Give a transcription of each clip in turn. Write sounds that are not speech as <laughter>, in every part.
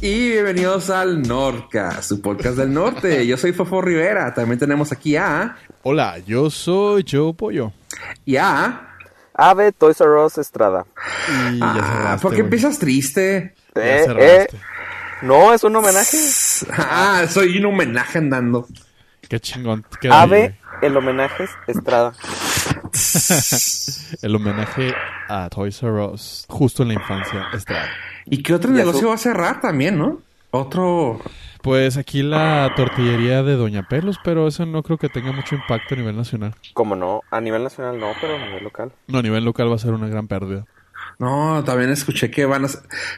Y bienvenidos al Norca, su podcast del norte. Yo soy Fofo Rivera. También tenemos aquí a... Hola, yo soy Joe Pollo. Y a... Ave Toys R Us Estrada. Y ya Ah, ¿Por qué empiezas triste? Ya Eh, cerraste. eh, no, es un homenaje. <laughs> Ah, soy un homenaje andando. Qué chingón. ahí, Ave, el homenaje es Estrada. <laughs> El homenaje a Toys R Us. Justo en la infancia. Estrada. ¿Y qué otro Y negocio va a cerrar también, no? Otro... Pues aquí la tortillería de Doña Pelos, pero eso no creo que tenga mucho impacto a nivel nacional. Como no, a nivel nacional no, pero a nivel local. No, a nivel local va a ser una gran pérdida. No, también escuché que van a...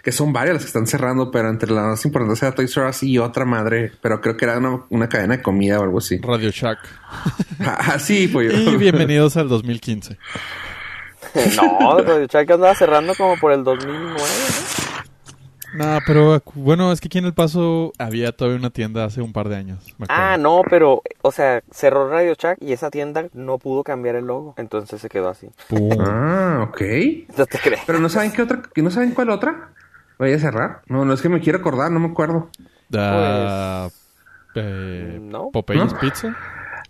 que son varias las que están cerrando, pero entre las más importantes era Toys R Us y otra madre. Pero creo que era una, una cadena de comida o algo así. Radio Shack. Ah, sí, pues <laughs> Y bienvenidos al 2015. <laughs> no, Radio Shack andaba cerrando como por el 2009, ¿no? No, pero bueno, es que aquí en El Paso había todavía una tienda hace un par de años. me. Ah, no, pero, o sea, cerró Radio Shack y esa tienda no pudo cambiar el logo. Entonces se quedó así. Pum. Ah, ok. No te crees. Pero no saben qué otra, que no saben cuál otra vaya a cerrar. No, no es que me quiero acordar, no me acuerdo. Ah, eh, No. Popeyes ¿No? Pizza.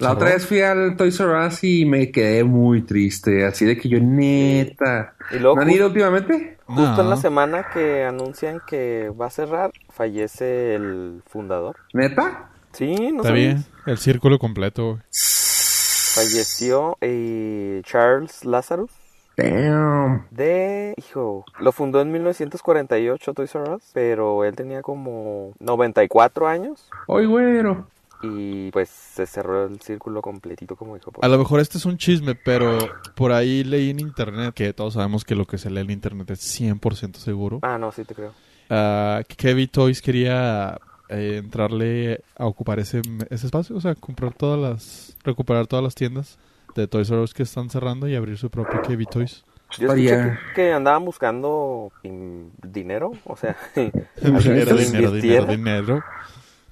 La otra vez fui al Toys R Us y me quedé muy triste, así de que yo neta. Y luego ¿No han ido últimamente? Justo en la semana que anuncian que va a cerrar, fallece el fundador. ¿Neta? Sí, no Está bien, el círculo completo. güey. Falleció eh, Charles Lazarus Damn. de... Hijo, lo fundó en 1948 Toys R Us, pero él tenía como 94 años Oye, güero. Y pues se cerró el círculo completito como dijo. A lo mejor este es un chisme, pero por ahí leí en internet que todos sabemos que lo que se lee en internet es 100% seguro. Ah, no, sí te creo. Ah, que Kevin Toys quería eh, entrarle a ocupar ese, ese espacio, o sea, comprar todas las, recuperar todas las tiendas de Toys R Us que están cerrando y abrir su propio Kevin Toys. Yo escuché que, que andaban buscando dinero, o sea, <laughs> <laughs> dinero, dinero, dinero, dinero.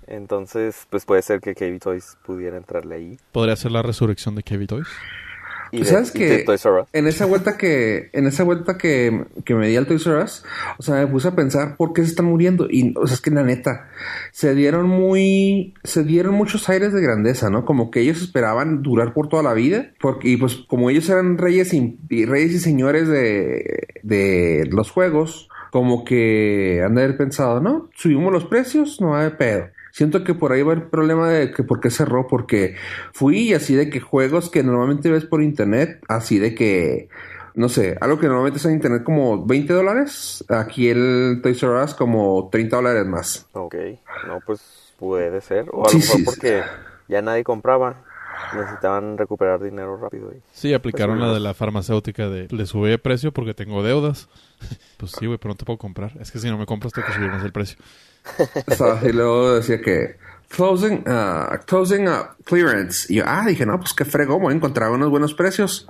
Entonces pues puede ser que KB Toys pudiera entrarle ahí. Podría ser la resurrección de Kevin Toys. Y de, ¿Sabes y qué? de Toys R Us. En esa vuelta que, en esa vuelta que, que me di al Toys R Us, o sea, me puse a pensar por qué se están muriendo. Y, o sea, es que la neta, se dieron muy, se dieron muchos aires de grandeza, ¿no? Como que ellos esperaban durar por toda la vida. Porque, y pues, como ellos eran reyes y, y reyes y señores de, de los juegos, como que han de haber pensado, ¿no? Subimos los precios, no hay pedo. Siento que por ahí va el problema de que por qué cerró, porque fui y así de que juegos que normalmente ves por internet, así de que, no sé, algo que normalmente está en internet como 20 dólares, aquí el Toys R Us como 30 dólares más. Ok, no, pues puede ser. O a Sí, lo mejor sí, porque ya nadie compraba. Necesitaban recuperar dinero rápido. y- Sí, aplicaron Pues, la de la farmacéutica de le sube de precio porque tengo deudas. <laughs> Pues sí, güey, pero no te puedo comprar. Es que si no me compras, tengo que subir más el precio. <laughs> Y luego decía que closing, uh, closing up clearance. Y yo, ah, dije, no, pues qué fregón, voy a encontrar unos buenos precios.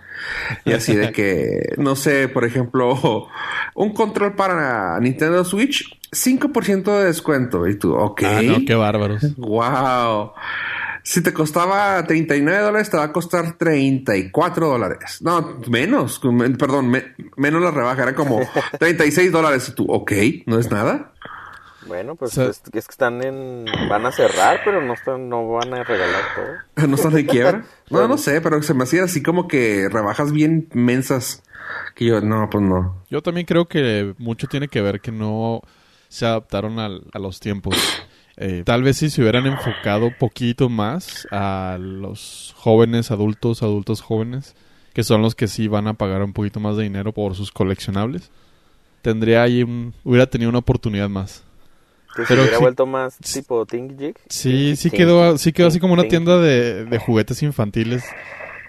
Y así de que, no sé, por ejemplo, <laughs> un control para Nintendo Switch, 5% de descuento. Y tú, ok. Ah, no, qué bárbaros. Wow. Si te costaba 39 dólares, te va a costar 34 dólares. No, menos. me- Perdón, me- menos la rebaja. Era como <laughs> 36 dólares. Y tú, ok, no es nada. Bueno, pues es, es que están en... Van a cerrar, pero no, están, no van a regalar todo. <laughs> No están de quiebra. <laughs> No, Bueno. no sé, pero se me hacía así como que rebajas bien mensas. Que yo, no, pues no. Yo también creo que mucho tiene que ver que no se adaptaron al- a los tiempos. Eh, tal vez si se hubieran enfocado poquito más a los jóvenes, adultos, adultos jóvenes, que son los que sí van a pagar un poquito más de dinero por sus coleccionables, tendría ahí un, hubiera tenido una oportunidad más. Se Pero hubiera sí- vuelto más tipo Think Jig. Sí, sí Think- quedó, sí quedó así como una Think- tienda de, de juguetes infantiles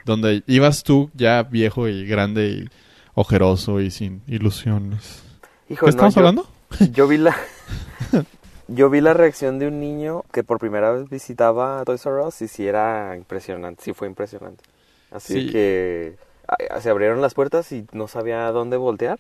donde ibas tú ya viejo y grande y ojeroso y sin ilusiones. Hijo, ¿Qué no, estamos yo- hablando? <laughs> Yo vi la... <laughs> Yo vi la reacción de un niño que por primera vez visitaba Toys R Us y sí era impresionante, sí fue impresionante. Así Sí. que se abrieron las puertas y no sabía a dónde voltear.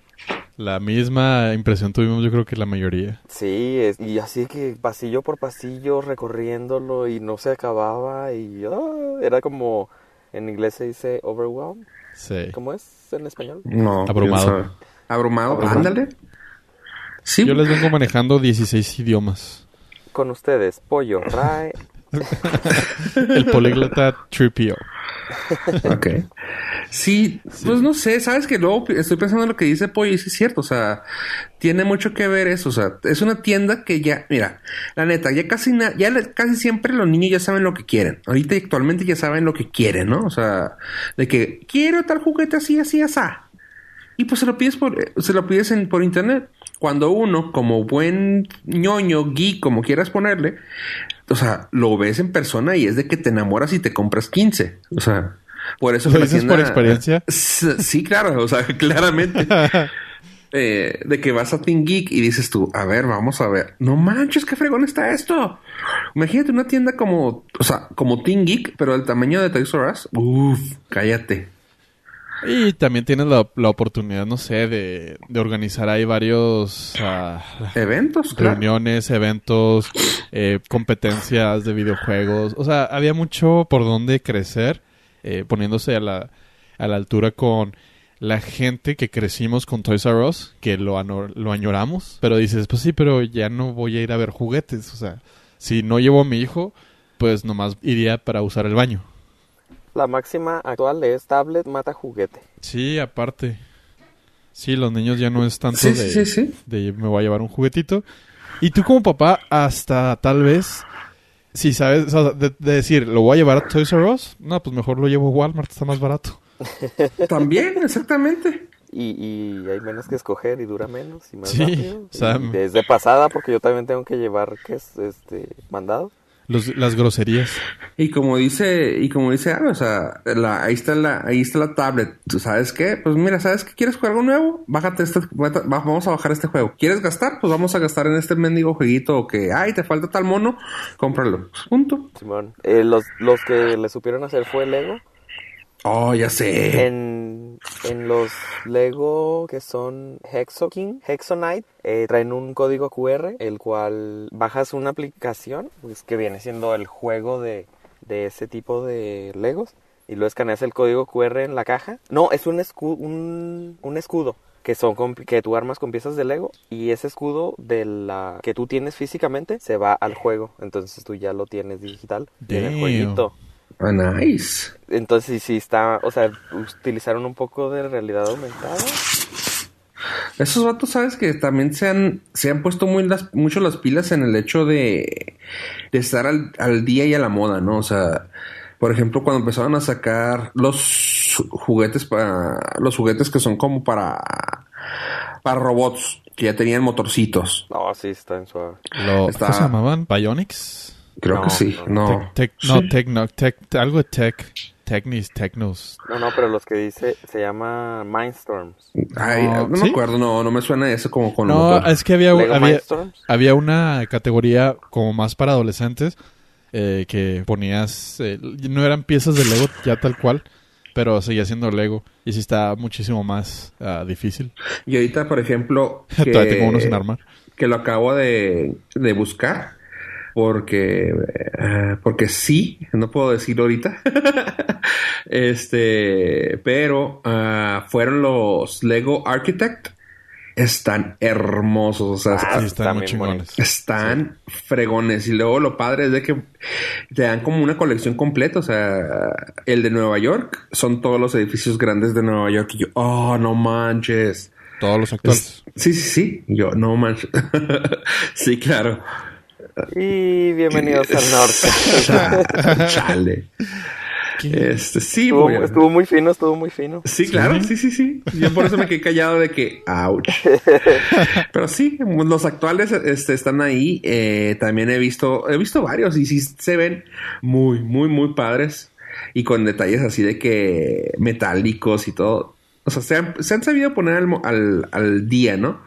La misma impresión tuvimos yo creo que la mayoría. Sí, es- y así que pasillo por pasillo recorriéndolo y no se acababa y ah, era como en inglés se dice overwhelmed. Sí. ¿Cómo es en español? No. Abrumado. Abrumado, Abrumado. ándale. Sí. Yo les vengo manejando 16 idiomas. Con ustedes, Pollo, Ray. <laughs> El políglota Tripio. Ok. Sí, pues no sé, sabes que luego estoy pensando en lo que dice Pollo y sí es cierto, o sea, tiene mucho que ver eso, o sea, es una tienda que ya, mira, la neta, ya casi na- ya le- casi siempre los niños ya saben lo que quieren. Ahorita actualmente ya saben lo que quieren, ¿no? O sea, de que quiero tal juguete así, así, así. Y pues se lo pides por, eh, se lo pides en, por internet. Cuando uno, como buen ñoño, geek, como quieras ponerle, o sea, lo ves en persona y es de que te enamoras y te compras 15. O sea, por eso ¿Lo dices por experiencia? <laughs> Sí, claro, o sea, <laughs> claramente. Eh, de que vas a Team Geek y dices tú, a ver, vamos a ver. No manches, qué fregón está esto. Imagínate una tienda como, o sea, como Team Geek, pero del tamaño de Toys R Us. Uf, cállate. Y también tienes la, la oportunidad, no sé, de, de organizar ahí varios ah, Eventos, claro. reuniones, eventos, eh, competencias de videojuegos. O sea, había mucho por donde crecer, eh, poniéndose a la, a la altura con la gente que crecimos con Toys R Us, que lo, lo añoramos. Pero dices, pues sí, pero ya no voy a ir a ver juguetes. O sea, si no llevo a mi hijo, pues nomás iría para usar el baño. La máxima actual es tablet mata juguete. Sí, aparte. Sí, los niños ya no es tanto Sí, de, sí, sí, sí. de me voy a llevar un juguetito. Y tú como papá, hasta tal vez, si sabes, o sea, de, de decir, ¿lo voy a llevar a Toys R Us? No, pues mejor lo llevo a Walmart, está más barato. <laughs> También, exactamente. Y, y hay menos que escoger y dura menos y más Sí, rápido. o sea, Y desde pasada, porque yo también tengo que llevar, que es este mandado. Los, las groserías. Y como dice, y como dice Ana, o sea, la, ahí está la, ahí está la tablet. ¿Tú sabes qué? Pues mira, ¿sabes qué? ¿Quieres jugar algo nuevo? Bájate este, va- vamos a bajar este juego. ¿Quieres gastar? Pues vamos a gastar en este mendigo jueguito que, ay, te falta tal mono, cómpralo. Punto. Simón. Eh, los, los que le supieron hacer fue Lego. Oh, ya sé. En, en los Lego que son Hexo King, Hexonite, eh, traen un código QR, el cual bajas una aplicación, pues, que viene siendo el juego de, de ese tipo de Legos, y lo escaneas el código QR en la caja. No, es un, escu- un, un escudo. Que son que tú armas con piezas de Lego y ese escudo de la que tú tienes físicamente se va al juego. Entonces tú ya lo tienes digital en el jueguito. Ah, nice. Entonces sí está, o sea, utilizaron un poco de realidad aumentada. Esos vatos, sabes que también se han, se han puesto muy las, mucho las pilas en el hecho de, de estar al, al día y a la moda, ¿no? O sea, por ejemplo, cuando empezaron a sacar los juguetes para, los juguetes que son como para, para robots, que ya tenían motorcitos. No, sí, está en suave. Lo, Está- ¿Cómo se llamaban? ¿Bionics? Creo No, que sí, no. no. Tec- tec- no, Sí. Tecno, tec- algo de Tech. Technis, Technos. No, no, pero los que dice se llama Mindstorms. Ay, No, no, ¿sí? me acuerdo, no, no me suena eso como con No, motor. es que había, había, había una categoría como más para adolescentes eh, que ponías, eh, no eran piezas de Lego ya tal cual, pero seguía siendo Lego y sí está muchísimo más ah, difícil. Y ahorita, por ejemplo, que, <laughs> Todavía tengo uno sin armar. que lo acabo de, de buscar porque eh, porque sí, no puedo decir ahorita. <laughs> este, pero ah, fueron los Lego Architect. Están hermosos, o sea, Ah, Sí, están están muy bien chingones. están fregones. Y luego lo padre es de que te dan como una colección completa. O sea, el de Nueva York son todos los edificios grandes de Nueva York. Y yo, oh, no manches. Todos los actuales. Es- sí, sí, sí. Yo, no manches. <laughs> sí, claro. Y bienvenidos al norte. Cha- <laughs> Chale. Este, sí, estuvo, voy a- estuvo muy fino, estuvo muy fino. Sí, claro, sí, sí, sí. Yo por eso me quedé callado de que, ouch. <laughs> Pero sí, los actuales este, están ahí. Eh, también he visto, he visto varios y sí se ven muy, muy, muy padres. Y con detalles así de que metálicos y todo. O sea, se han, se han sabido poner al, mo- al, al día, ¿no?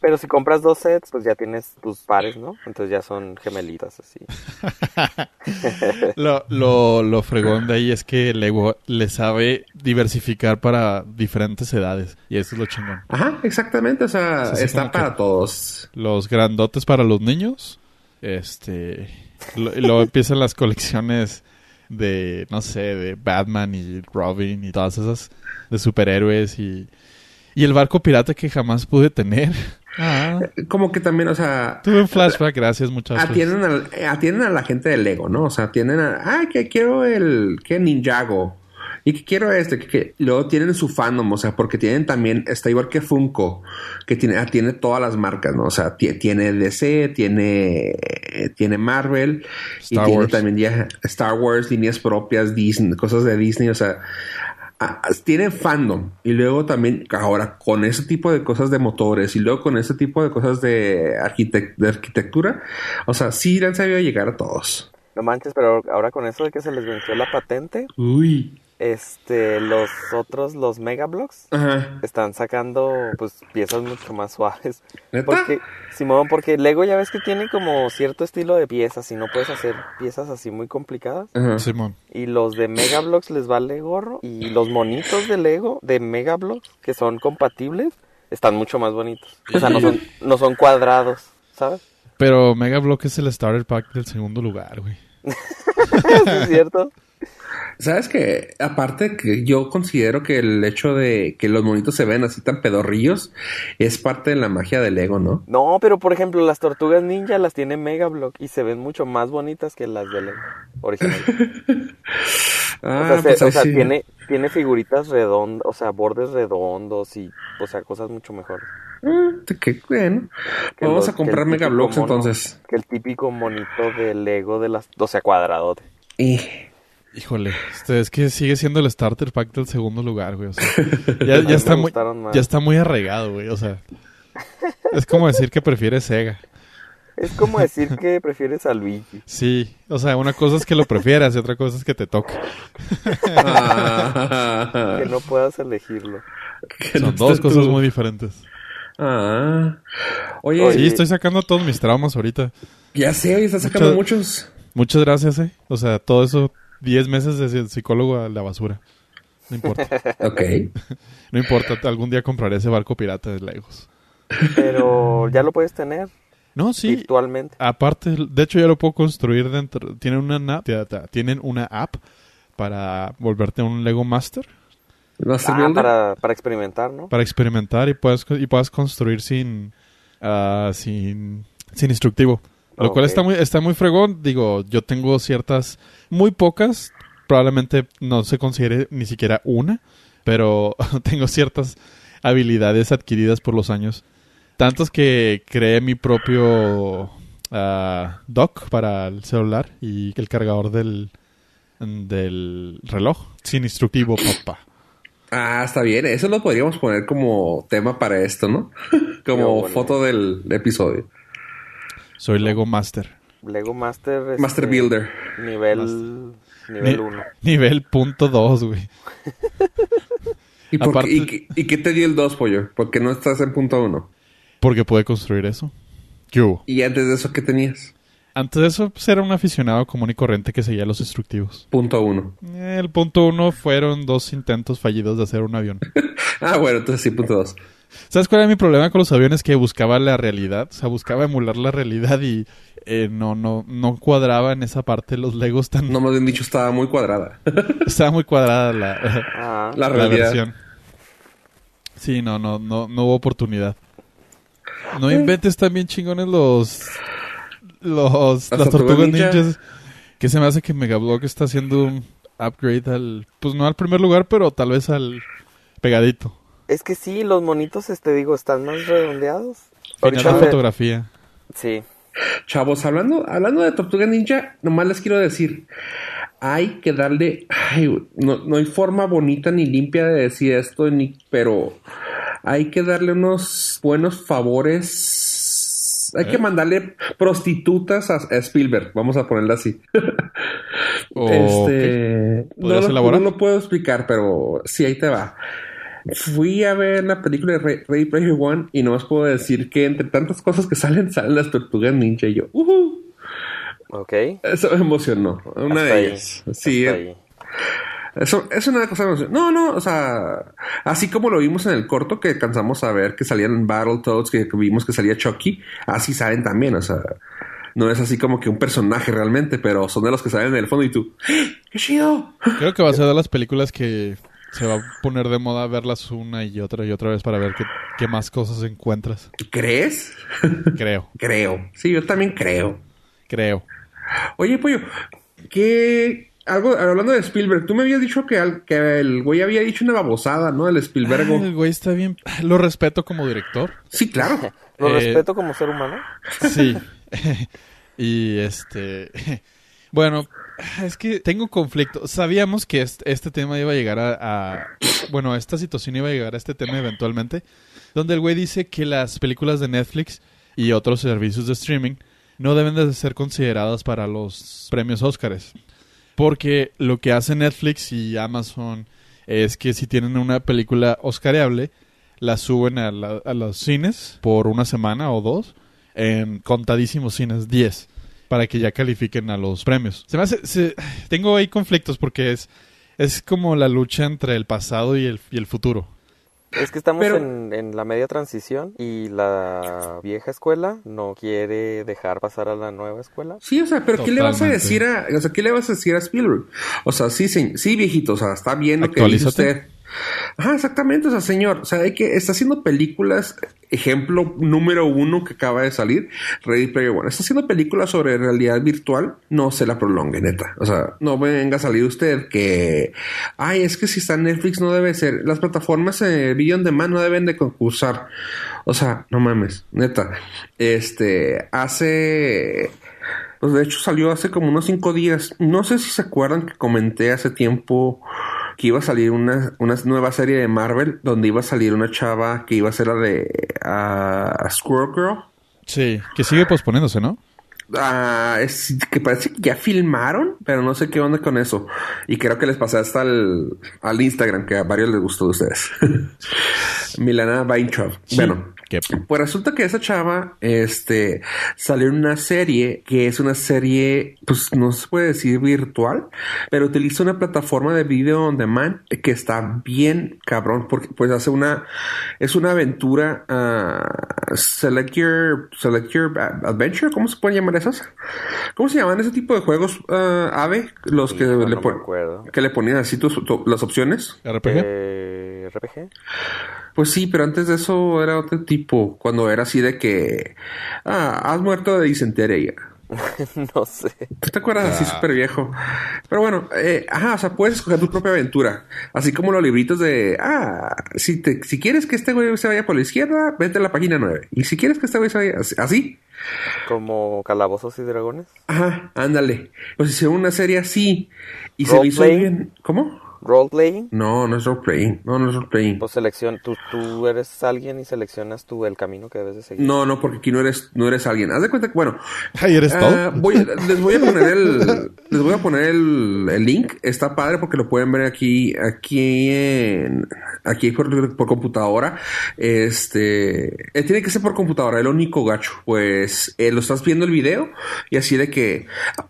Pero si compras dos sets, pues ya tienes tus pares, ¿no? Entonces ya son gemelitas así. <laughs> Lo, lo, lo fregón de ahí es que Lego le sabe diversificar para diferentes edades. Y eso es lo chingón. Ajá, exactamente. O sea, Sí, sí, está para todos. Los grandotes para los niños. Este. lo- y luego empiezan las colecciones de, no sé, de Batman y Robin y todas esas. De superhéroes y. Y el barco pirata que jamás pude tener. <laughs> Ah, Como que también, o sea, tuve un flashback, gracias, muchachos. atienden, al- atienden a la gente de Lego, ¿no? O sea, atienden a, ah, que quiero el, que Ninjago. Y que quiero este, que, luego tienen su fandom, o sea, porque tienen también, está igual que Funko, que tiene, tiene todas las marcas, ¿no? O sea, ti- tiene DC, tiene, tiene Marvel, Star y tiene Wars. también ya Star Wars, líneas propias, Disney, cosas de Disney, o sea, ah, ah, tiene fandom. Y luego también, ahora, con ese tipo de cosas de motores y luego con ese tipo de cosas de, arquitec- de arquitectura, o sea, sí le han sabido llegar a todos. No manches, pero ahora con eso de que se les venció la patente, Uy. Este, los otros, los Megablocks, Ajá. están sacando, pues, piezas mucho más suaves. ¿Neta? Porque, Simón, porque Lego ya ves que tiene como cierto estilo de piezas y no puedes hacer piezas así muy complicadas. Ajá. Simón. Y los de Megablocks les vale gorro. Y los monitos de Lego, de Megablocks, que son compatibles, están mucho más bonitos. O sea, no son, no son cuadrados, ¿sabes? Pero Mega Block es el starter pack del segundo lugar, güey. <laughs> ¿Sí ¿Es cierto? Sabes que, aparte que yo considero que el hecho de que los monitos se ven así tan pedorrillos es parte de la magia del Lego, ¿no? No, pero por ejemplo, las tortugas ninja las tiene Megablock y se ven mucho más bonitas que las de Lego original. Ah, <laughs> o sea, se- pues o sea, sí. tiene, tiene figuritas redondas, o sea, bordes redondos y, o sea, cosas mucho mejores. Ah, qué bueno. que Vamos los- a comprar Megablocks entonces. Que el típico monito de Lego de las, o sea, cuadradote. Y Híjole, este, es que sigue siendo el starter pack del segundo lugar, güey. O sea, <laughs> ya, está muy, más. ya está muy arraigado, güey. O sea, es como decir que prefieres Sega. Es como decir que prefieres a Luigi. Sí, o sea, una cosa es que lo prefieras y otra cosa es que te toque. Ah, <laughs> Que no puedas elegirlo. <laughs> que no Son dos cosas tú. muy diferentes. Ah. Oye, Oye. Sí, estoy sacando todos mis traumas ahorita. ya sé, hoy está sacando Mucho- muchos. Muchas gracias, eh. O sea, todo eso, 10 meses de psicólogo a la basura. No importa. <laughs> Ok. <laughs> No importa, algún día compraré ese barco pirata de Legos. Pero ya lo puedes tener No, sí. virtualmente. Aparte, de hecho ya lo puedo construir dentro. Tienen una, tienen una app para volverte un Lego Master, Master Ah, Builder. para, para experimentar, ¿no? para experimentar y puedas, y puedas construir sin, ah, sin, sin instructivo. Lo cual está muy, está muy fregón. Digo, yo tengo ciertas, muy pocas, probablemente no se considere ni siquiera una, pero <laughs> tengo ciertas habilidades adquiridas por los años. Tantos que creé mi propio ah, dock para el celular y el cargador del, del reloj. Sin instructivo, papá. Ah, está bien. Eso lo podríamos poner como tema para esto, ¿no? <laughs> como bueno. foto del episodio. Soy Lego Master. Lego Master. este, Master Builder. Nivel. Nivel Ni- 1. <laughs> Nivel punto dos, güey. ¿Y, por qué- Aparte- y qué- y qué te dio el 2, pollo? Porque no estás en punto 1. Porque pude construir eso. ¿Qué hubo? Y antes de eso, ¿qué tenías? Antes de eso, pues, era un aficionado común y corriente que seguía los instructivos. Punto 1. El punto uno fueron dos intentos fallidos de hacer un avión. <laughs> Ah, bueno, entonces sí, punto 2. ¿Sabes cuál era mi problema con los aviones? Que buscaba la realidad. O sea, buscaba emular la realidad y eh, no, no, no cuadraba en esa parte los Legos tan... No más bien dicho, estaba muy cuadrada. <laughs> Estaba muy cuadrada la, Ah, La la realidad. versión. Sí, no, no, no, no hubo oportunidad. No inventes también chingones los... Los... Las Las, tortugas tortugas ninja. ninjas. Que se me hace que Megablock está haciendo un upgrade al... Pues no al primer lugar, pero tal vez al pegadito. Es que sí, los monitos, este digo, están más redondeados. Final Ahorita de le- fotografía. Sí. Chavos, hablando, hablando de Tortuga Ninja, nomás les quiero decir, hay que darle, ay, no, no hay forma bonita ni limpia de decir esto, ni, pero hay que darle unos buenos favores. Hay que ¿Eh? mandarle prostitutas a, a Spielberg, vamos a ponerla así. <laughs> O- este, no, ¿Podrías lo, elaborar? no lo puedo explicar, pero sí, ahí te va. Fui a ver la película de Ray- Ready Player One y no os puedo decir que entre tantas cosas que <laughs> salen, salen las tortugas ninja y yo, "Ujú". Ok. Eso me emocionó. Una Hasta de ahí, ellas. Sí, ahí. eso es una cosa. que me emocionó. No, no, o sea, así como lo vimos en el corto que alcanzamos a ver que salían Battletoads, que, que vimos que salía Chucky, así salen también, o sea. No es así como que un personaje realmente, pero son de los que salen en el fondo y tú, ¡Eh! ¡qué chido! Creo que va a ser de las películas que se va a poner de moda verlas una y otra y otra vez para ver qué, qué más cosas encuentras. ¿Crees? Creo, <laughs> creo. Sí, yo también creo. creo. Oye, pollo, ¿qué algo hablando de Spielberg? Tú me habías dicho que, al- que el güey había dicho una babosada, ¿no? El Spielberg. Ah, el güey está bien. Lo respeto como director. Sí, claro. Lo Eh, respeto como ser humano. Sí. <laughs> y este. <laughs> Bueno, es que tengo conflicto. Sabíamos que este, tema iba a llegar a, a- Bueno, esta situación iba a llegar a este tema eventualmente. Donde el güey dice que las películas de Netflix y otros servicios de streaming no deben de ser consideradas para los premios Óscares. Porque lo que hace Netflix y Amazon es que si tienen una película oscareable, la suben a, la- a los cines por una semana o dos, en contadísimos cines, 10, para que ya califiquen a los premios. Se me hace, se- tengo ahí conflictos porque es, es como la lucha entre el pasado y el, y el futuro. Es que estamos Pero- en, en la media transición y la vieja escuela no quiere dejar pasar a la nueva escuela. Sí, o sea, pero ¿qué le vas a decir a, o sea, qué le vas a decir a Spielberg? O sea, sí, sí, sí, viejito, o sea, está bien lo que dice usted. Ajá, exactamente, o sea, señor, o sea, hay que, está haciendo películas, ejemplo número uno que acaba de salir, Ready Player One, está haciendo películas sobre realidad virtual, no se la prolongue, neta, o sea, no venga a salir usted que, ay, es que si está en Netflix no debe ser, las plataformas de video on demand no deben de concursar, o sea, no mames, neta, este, hace... Pues de hecho salió hace como unos cinco días. No sé si se acuerdan que comenté hace tiempo que iba a salir una, una nueva serie de Marvel donde iba a salir una chava que iba a ser la de ah, Squirrel Girl. Sí, que sigue posponiéndose, ¿no? Ah, es que parece que ya filmaron, pero no sé qué onda con eso. Y creo que les pasé hasta al, al Instagram, que a varios les gustó de ustedes. <laughs> Milana Weintraub. Bueno, Pues resulta que esa chava, este, salió en una serie que es una serie, pues no se puede decir virtual, pero utiliza una plataforma de video on demand que está bien cabrón, porque pues hace una, es una aventura, ah, select your, select your adventure, ¿cómo se pueden llamar esas? ¿Cómo se llaman ese tipo de juegos, ah, Ave? Los que le no me pon- acuerdo. que le ponían así tus- tu- las opciones. RPG. Eh, RPG. Pues sí, pero antes de eso era otro tipo, cuando era así de que, ah, has muerto de disentería. <laughs> no sé. ¿Tú te acuerdas? Así súper viejo. Pero bueno, eh, ajá, o sea, puedes escoger tu propia aventura. Así como los libritos de, ah, si, te, si quieres que este güey se vaya por la izquierda, vete a la página 9. Y si quieres que este güey se vaya así, así, Como calabozos y dragones. ajá, ándale. O si hicieron una serie así y se hizo bien. ¿Cómo? Roleplaying. No, no es roleplaying. No, no es roleplaying. Pues selección, tú, tú eres alguien y seleccionas tú el camino que debes de seguir. No, no, porque aquí no eres, no eres alguien. Haz de cuenta que, bueno, Ay, ¿eres todo? voy- les voy a poner el <laughs> les voy a poner el, el link está padre porque lo pueden ver aquí aquí en aquí por, por computadora este eh, tiene que ser por computadora el único gacho pues eh, lo estás viendo el video y así de que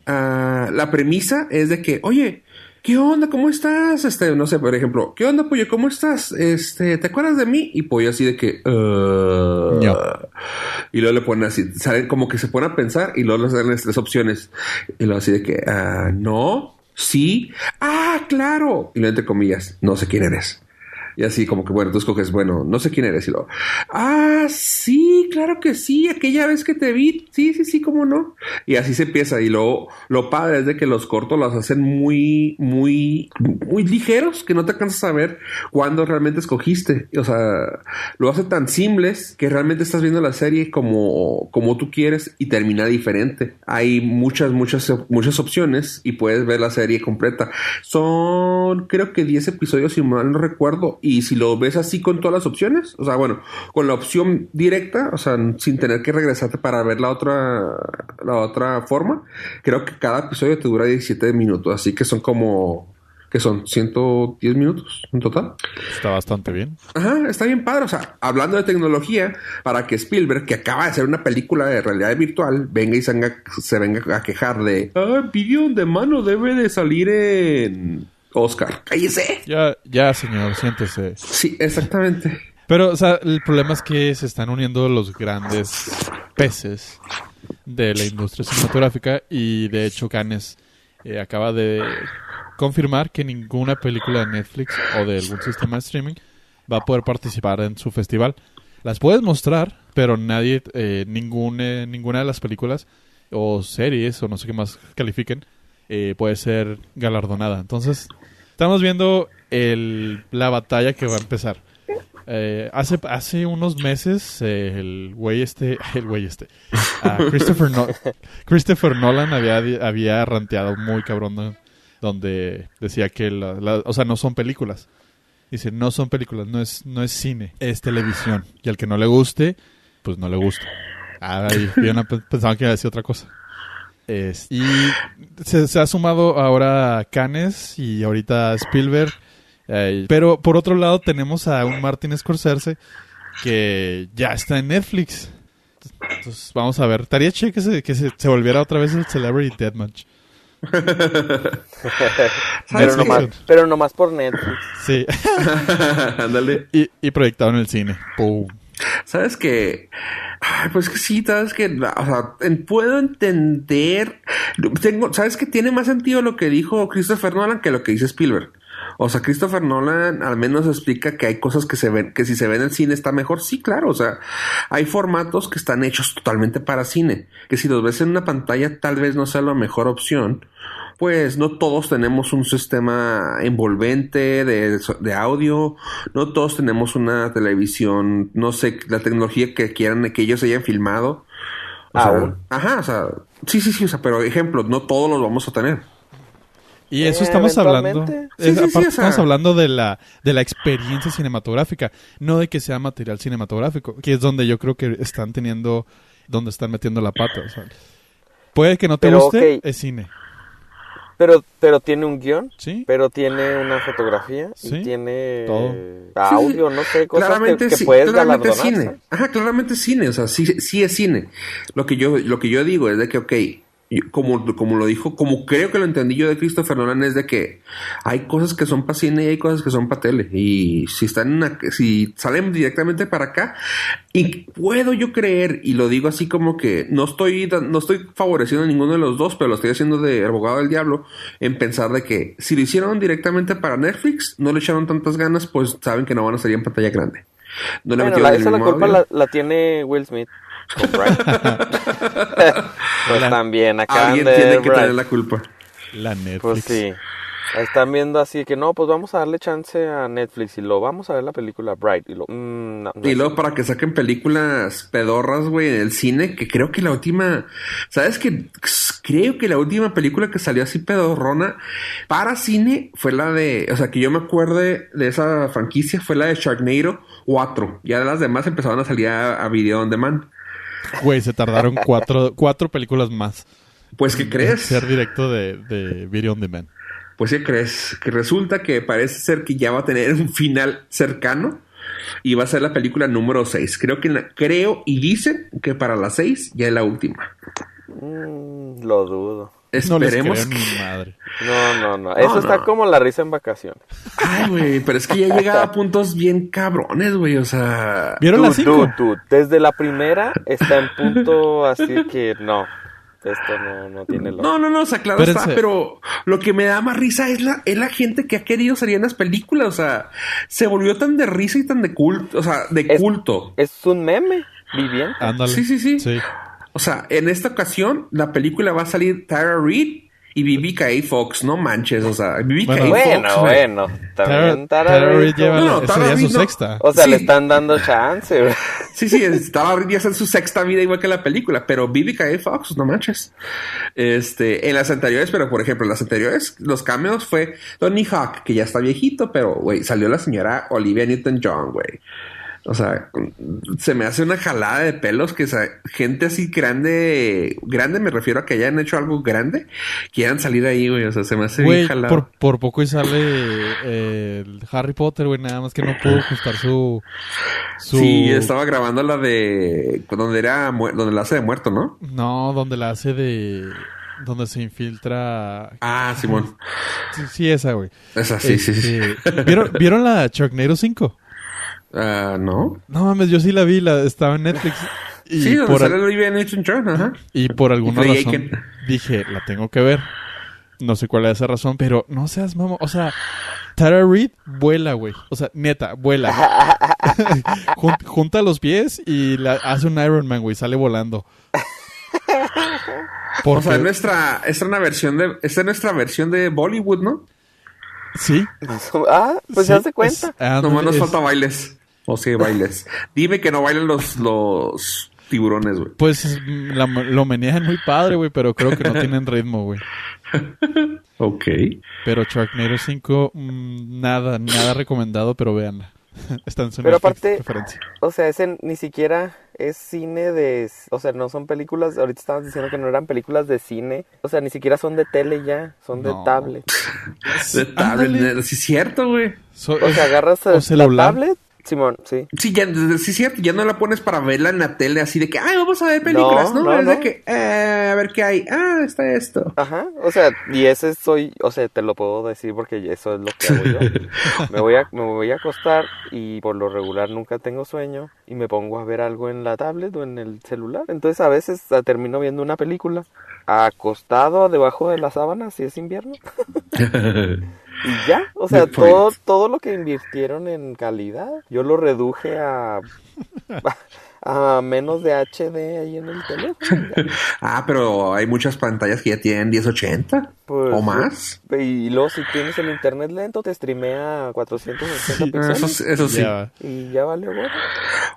ah, la premisa es de que oye ¿Qué onda? ¿Cómo estás? Este, no sé, por ejemplo, ¿qué onda, pollo? ¿Cómo estás? Este, ¿te acuerdas de mí? Y pollo así de que, "Uh". No. Y luego le ponen así, salen como que se pone a pensar y luego le salen las tres opciones. Y luego así de que, ah, no, sí, ah, claro. Y luego entre comillas, no sé quién eres. Y así como que, bueno, tú escoges, bueno, no sé quién eres. Y luego, ah, sí, claro que sí, aquella vez que te vi, sí, sí, sí, cómo no. Y así se empieza. Y luego, lo padre es de que los cortos los hacen muy, muy, muy ligeros que no te alcanzas a ver cuándo realmente escogiste. O sea, lo hace tan simples que realmente estás viendo la serie como, como tú quieres y termina diferente. Hay muchas, muchas, muchas opciones y puedes ver la serie completa. Son, creo que 10 episodios, si mal no recuerdo. Y si lo ves así con todas las opciones, o sea, bueno, con la opción directa, o sea, sin tener que regresarte para ver la otra, la otra forma, creo que cada episodio te dura 17 minutos. Así que son como que son 110 minutos en total. Está bastante bien. Ajá, está bien padre. O sea, hablando de tecnología, para que Spielberg, que acaba de hacer una película de realidad virtual, venga y se venga, se venga a quejar de, ah, video de mano debe de salir en Oscar. Cállese. Ya, ya, señor, siéntese. Sí, exactamente. Pero, o sea, el problema es que se están uniendo los grandes peces de la industria cinematográfica y de hecho Cannes eh, acaba de confirmar que ninguna película de Netflix o de algún sistema de streaming va a poder participar en su festival. Las puedes mostrar, pero nadie, eh, ninguna, ninguna de las películas o series o no sé qué más califiquen eh, puede ser galardonada. Entonces, estamos viendo el, la batalla que va a empezar. Eh, hace, hace unos meses eh, el güey este, <laughs> el güey este, ah, <laughs> Christopher, No- Christopher Nolan había, había ranteado muy cabrón ¿no? donde decía que, la- la- o sea, no son películas. Dice, no son películas, no es, no es cine, es televisión. Y al que no le guste, pues no le gusta. Ah, ahí, bien, pensaba que iba a decir otra cosa. Es- y se, se ha sumado ahora Canes y ahorita Spielberg. Eh, pero por otro lado tenemos a un Martin Scorsese que ya está en Netflix. Entonces vamos a ver. Estaría chido que se, que se, se volviera otra vez el Celebrity Deathmatch. <laughs> Pero nomás, pero nomás por Netflix. Sí. <laughs> Ándale. y, y proyectado en el cine. ¡Pum! ¿Sabes que pues que sí, sabes que, o sea, puedo entender, tengo, sabes que tiene más sentido lo que dijo Christopher Nolan que lo que dice Spielberg. O sea, Christopher Nolan al menos explica que hay cosas que se ven, que si se ven en cine está mejor. Sí, claro, o sea, hay formatos que están hechos totalmente para cine, que si los ves en una pantalla tal vez no sea la mejor opción. Pues no todos tenemos un sistema envolvente de, de audio, no todos tenemos una televisión, no sé, la tecnología que quieran que ellos hayan filmado. O sea, ajá, o sea, sí, sí, sí, o sea, pero ejemplo, no todos los vamos a tener. Y eso Eh, estamos hablando. Sí, es- sí, estamos hablando de la, de la experiencia cinematográfica, no de que sea material cinematográfico, que es donde yo creo que están teniendo, donde están metiendo la pata. o sea. puede que no te Pero, guste, es cine. Pero, pero tiene un guion, Sí. pero tiene una fotografía Sí, y tiene todo. audio, no sé, cosas que, claramente que sí, puedes claramente galardonar. cine. ¿sabes? Ajá, claramente cine, o sea, sí, sí es cine. Lo que yo, lo que yo digo es de que, ok, como, como lo dijo, como creo que lo entendí yo de Christopher Nolan, es de que hay cosas que son para cine y hay cosas que son para tele. Y si están en una- si salen directamente para acá, y puedo yo creer, y lo digo así como que no estoy, no estoy favoreciendo a ninguno de los dos, pero lo estoy haciendo de abogado del diablo, en pensar de que si lo hicieron directamente para Netflix, no le echaron tantas ganas, pues saben que no van a salir en pantalla grande. No le Bueno, la, esa la culpa la tiene Will Smith. Pues La- también acaban Alguien de tiene que Bright. tener la culpa. La Netflix. Pues sí. Están viendo así que no, pues vamos a darle chance a Netflix y lo vamos a ver la película Bright y lo mm, no, no Y es- luego para que saquen películas pedorras, güey, en el cine, que creo que la última, ¿sabes qué? Creo que la última película que salió así pedorrona para cine fue la de, o sea, que yo me acuerde de esa franquicia, fue la de Sharknado 4. Ya las demás empezaron a salir a, a video on demand. Güey, se tardaron cuatro, cuatro películas más. Pues, ¿qué en crees? Ser directo de, de Video on Demand. Pues, ¿qué crees? Que resulta que parece ser que ya va a tener un final cercano y va a ser la película número 6. Creo que, la- creo y dicen que para la 6 ya es la última. Mm, lo dudo. No les Esperemos creo que... madre. No, no, no. Eso No, está no. como la risa en vacaciones. Ay, güey, pero es que ya <laughs> llegaba a puntos bien cabrones, güey, o sea... ¿Vieron las cinco? tú, tú. Desde la primera está en punto así que no. Esto no, no tiene lógica. No, no, no, o sea, claro Espérense. está, pero lo que me da más risa es la, es la gente que ha querido salir en las películas, o sea, se volvió tan de risa y tan de culto, o sea, de Es- culto. Es un meme viviente. Ándale. Sí, sí, sí. O sea, en esta ocasión la película va a salir Tara Reid y Vivica A. Fox, no manches, o sea, Vivica Bueno. A. Bueno, Fox, güey. bueno. También Tara, Tara Tara Reid lleva No, Tara su no. sexta. O sea, Sí. le están dando chance. güey. Sí, sí, es- Tara Reid ya está en su sexta vida igual que la película, pero Vivica A. Fox, no manches. Este, en las anteriores, pero por ejemplo, en las anteriores, los cameos fue Tony Hawk, que ya está viejito, pero, güey, salió la señora Olivia Newton-John, güey. O sea, se me hace una jalada de pelos que o sea, gente así grande, grande me refiero a que hayan hecho algo grande, quieran salir ahí, güey. O sea, se me hace Güey, bien jalado. por, por poco y sale eh, el Harry Potter, güey, nada más que no pudo ajustar su... su... Sí, estaba grabando la de donde era donde la hace de muerto, ¿no? No, donde la hace de... Donde se infiltra... Ah, Simón. Sí, sí, esa, güey. Esa sí, sí, sí. Este, ¿Vieron, ¿Vieron la Sharknado 5? Ah, ¿no? No mames, yo sí la vi, la, estaba en Netflix. <laughs> Y, sí, donde por, sale Olivia Newton-John, ajá. y por alguna razón <laughs> dije, la tengo que ver. No sé cuál es esa razón, pero no seas mamá. O sea, Tara Reid vuela, güey. O sea, neta, vuela. <laughs> Jun- junta los pies y la, hace un Iron Man, güey. Sale volando. O sea, es nuestra, es una versión de, es nuestra versión de Bollywood, ¿no? Sí. <laughs> Ah, pues sí, se hace cuenta. es- ándale, Nomás nos falta bailes. O sí, bailes. Dime que no bailan los, los tiburones, güey. Pues mm, la- lo menean muy padre, güey, pero creo que no tienen ritmo, güey. <laughs> Ok. Pero Sharknado 5, mm, nada, nada recomendado, pero véanla. <laughs> Está en su Pero aparte-. O sea, ese ni siquiera es cine de... O sea, no son películas... Ahorita estabas diciendo que no eran películas de cine. O sea, ni siquiera son de tele ya. Son de No. tablet. <laughs> De tablet, Ándale. sí, es cierto, güey. So- O sea, agarras O el- la tablet... Simón, sí. Sí, ya, sí, cierto, ya no la pones para verla en la tele así de que, ay, vamos a ver películas, No, ¿no? no, es de que, eh, a ver qué hay. Ah, está esto. Ajá, o sea, y ese soy, o sea, te lo puedo decir porque eso es lo que hago yo. <laughs> Me voy a, me voy a acostar y por lo regular nunca tengo sueño y me pongo a ver algo en la tablet o en el celular. Entonces a veces ah, termino viendo una película acostado debajo de la sábana si es invierno. <laughs> Y ya, o sea, todo, todo lo que invirtieron en calidad, yo lo reduje a, a menos de HD ahí en el teléfono. ya. <laughs> ah, pero hay muchas pantallas que ya tienen 1080 Pues, o más. Y luego si tienes el internet lento te streamea a 480 Sí, Eso, sí. Ya. y ya valió gorro.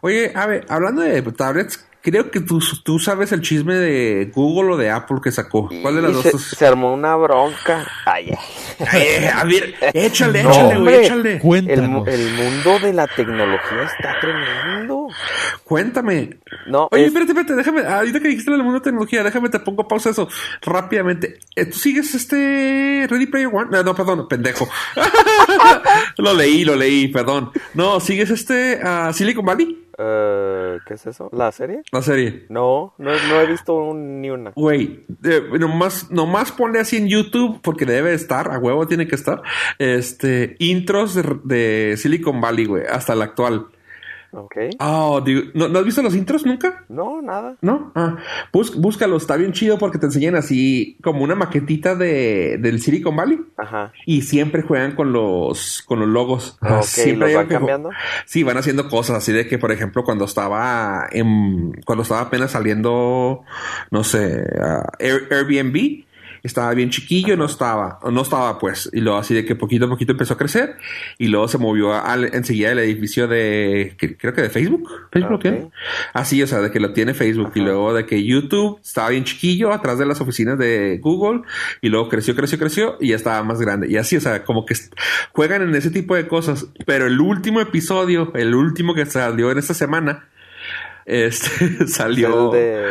Oye, a ver, hablando de tablets, creo que tú, tú sabes el chisme de Google o de Apple que sacó. ¿Cuál de las dos? se, armó una bronca. Ay, Ay, eh, a ver, <laughs> échale, No, échale, güey, échale. el, Cuéntanos. el mundo de la tecnología está tremendo. Cuéntame. No, Oye, es- espérate, espérate, déjame, ahorita que dijiste del mundo de tecnología, déjame te pongo pausa eso rápidamente. Eh, ¿Tú sigues este Ready Player One? No, no, perdón, pendejo. <laughs> lo leí, lo leí, perdón. No, ¿sigues este ah, Silicon Valley? Eh, ¿qué es eso? ¿La serie? La serie. No, no, no he visto un- ni una. Güey, eh, nomás, nomás ponle así en YouTube, porque debe estar, a huevo tiene que estar, este, intros de, de Silicon Valley, güey, hasta el actual. Ok. Oh, digo, ¿no, ¿no has visto los intros nunca? No, nada. ¿No? Ah, bus- búscalo, está bien chido porque te enseñan así como una maquetita de, del Silicon Valley Ajá. y siempre juegan con los, con los logos. Ah, Ok, siempre ¿los hay van cambiando? Sí, van haciendo cosas así de que, por ejemplo, cuando estaba en, cuando estaba apenas saliendo, no sé, ah, Air- Airbnb, estaba bien chiquillo, no estaba, no estaba pues, y luego así de que poquito a poquito empezó a crecer y luego se movió al, enseguida el edificio de, que- creo que de Facebook, Facebook, Ok. ¿qué? Así, o sea, de que lo tiene Facebook y luego de que YouTube estaba bien chiquillo atrás de las oficinas de Google y luego creció, creció, creció y ya estaba más grande. Y así, o sea, como que juegan en ese tipo de cosas. Pero el último episodio, el último que salió en esta semana, este <laughs> salió... El de...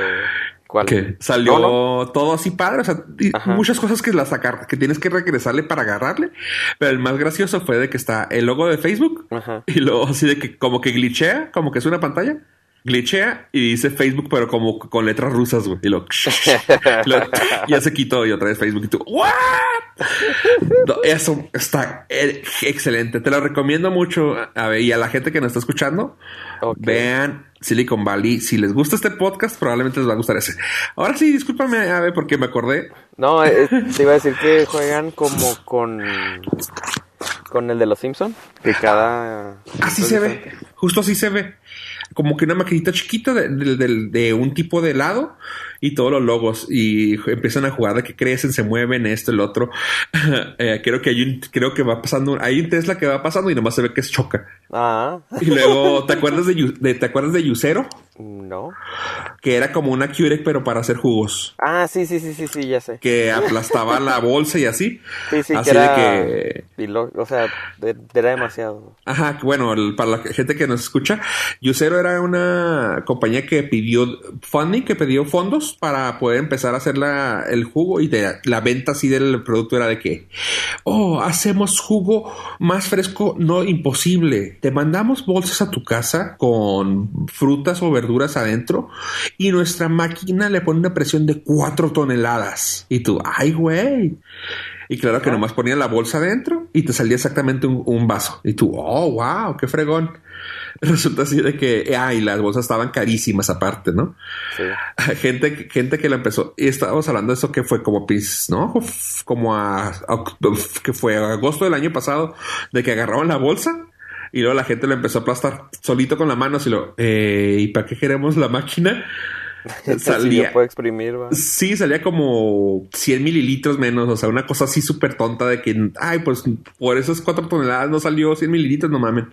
¿Cuál? Que salió No, no. todo así padre, o sea, muchas cosas que la sacar, que tienes que regresarle para agarrarle, pero el más gracioso fue de que está el logo de Facebook Ajá. y luego así de que como que glitchea, como que es una pantalla, glitchea y dice Facebook pero como con letras rusas, güey, y lo, <laughs> lo- ya se quitó y otra vez Facebook y tú, ¿what? No, eso está eh, excelente, te lo recomiendo mucho a ver, y a la gente que nos está escuchando, vean Silicon Valley. Si les gusta este podcast, probablemente les va a gustar ese. Ahora sí, discúlpame, a ver, porque me acordé. No, eh, te iba a decir que juegan como con... Con el de los Simpson que cada... Así se ve, justo así se ve. Como que una maquinita chiquita de, de- de- de un tipo de helado y todos los logos y empiezan a jugar de que crecen, se mueven, esto, el otro. <laughs> Eh, creo que hay un, creo que va pasando, hay un Tesla que va pasando y nomás se ve que es choca. Ah, Y luego, ¿te <laughs> acuerdas de, de- te acuerdas de Yusero? No. Que era como una Keurig, pero para hacer jugos. Ah, sí, sí, sí, sí, sí, ya sé. Que aplastaba la bolsa y así. Sí, sí, así que era... de que... y lo- o sea, de- era demasiado. Ajá, bueno, el- para la gente que nos escucha, Yucero era una compañía que pidió funding, que pidió fondos para poder empezar a hacer la, el jugo y de, la venta así del producto era de que, oh, hacemos jugo más fresco, no imposible. Te mandamos bolsas a tu casa con frutas o verduras adentro y nuestra máquina le pone una presión de 4 toneladas. Y tú, ay, güey. Y claro que nomás ponía la bolsa adentro y te salía exactamente un, un vaso. Y tú, oh, wow, qué fregón. <laughs> Resulta así de que, ay, las bolsas estaban carísimas aparte, ¿no? Sí. <laughs> Gente, gente que la empezó, y estábamos hablando de eso que fue como, ¿no? Como a, a- que fue agosto del año pasado, de que agarraban la bolsa y luego la gente lo empezó a aplastar solito con la mano, así lo, eh, ¿y para qué queremos la máquina? <laughs> Salía, puedo exprimir, va. Sí, salía como 100 mililitros menos, o sea, una cosa así súper tonta de que, ay, pues por esas 4 toneladas no salió 100 mililitros, no mamen.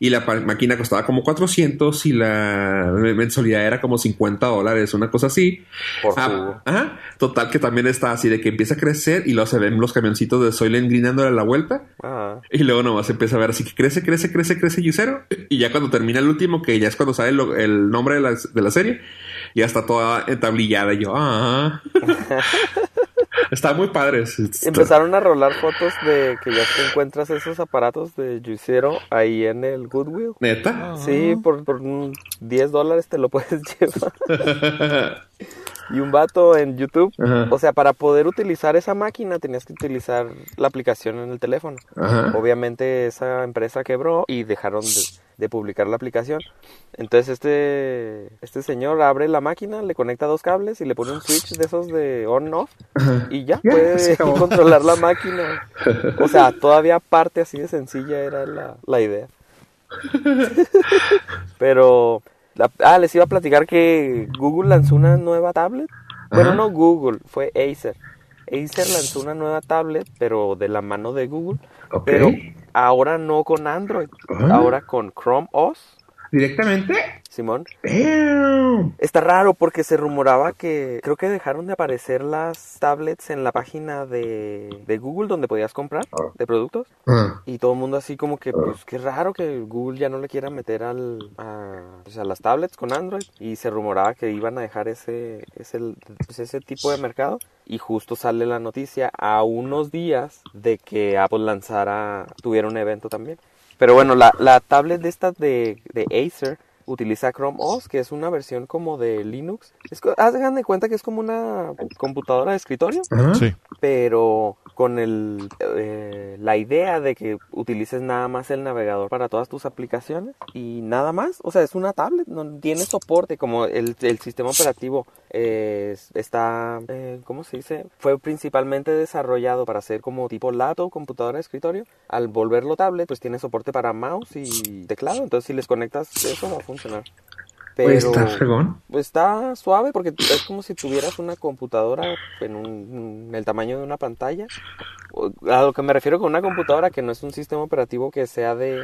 Y la máquina costaba como 400 y la mensualidad era como 50 dólares, una cosa así. Por Ah, ajá, total que también está así de que empieza a crecer y luego se ven los camioncitos de Soylent Green dándole la vuelta. Y luego nomás empieza a ver así que crece, crece, crece, crece y cero. Y ya cuando termina el último, que ya es cuando sale el, el nombre de la, de la serie, ya está toda entablillada. Y yo, ah. <laughs> está muy padre. Está- Empezaron a rolar fotos de que ya te encuentras esos aparatos de Juicero ahí en el Goodwill. ¿Neta? Sí, por, por un 10 dólares te lo puedes <laughs> llevar. <laughs> Y un vato en YouTube, Ajá. o sea, para poder utilizar esa máquina tenías que utilizar la aplicación en el teléfono. Ajá. Obviamente esa empresa quebró y dejaron de, de publicar la aplicación. Entonces este, este señor abre la máquina, le conecta dos cables y le pone un switch de esos de on-off y ya puede <laughs> <laughs> controlar la máquina. <laughs> O sea, todavía parte así de sencilla era la, la idea. Pero, la- ah, les iba a platicar que Google lanzó una nueva tablet. Bueno, Ajá. no Google, fue Acer. Acer lanzó una nueva tablet, pero de la mano de Google. Pero ahora no con Android, Ah. ahora con Chrome OS. ¿Directamente? Simón. Damn. Está raro porque se rumoraba que creo que dejaron de aparecer las tablets en la página de, de Google donde podías comprar de productos. Ah. Y todo el mundo así como que, pues qué raro que Google ya no le quiera meter al, a, pues, a las tablets con Android. Y se rumoraba que iban a dejar ese, ese, pues, ese tipo de mercado. Y justo sale la noticia a unos días de que Apple lanzara, tuviera un evento también. Pero bueno, la, la tablet de esta de, de Acer utiliza Chrome OS, que es una versión como de Linux. Es, hagan de cuenta que es como una computadora de escritorio. Sí. pero con el eh, la idea de que utilices nada más el navegador para todas tus aplicaciones y nada más, o sea, es una tablet, no tiene soporte como el, el sistema operativo eh, es- está, eh, ¿cómo se dice? Fue principalmente desarrollado para ser como tipo laptop, computadora de escritorio. Al volverlo tablet, pues tiene soporte para mouse y teclado, entonces si les conectas eso va a funcionar. Pero Pues está fregón. pues está suave porque es como si tuvieras una computadora en, un, en el tamaño de una pantalla. A lo que me refiero con una computadora que no es un sistema operativo que sea de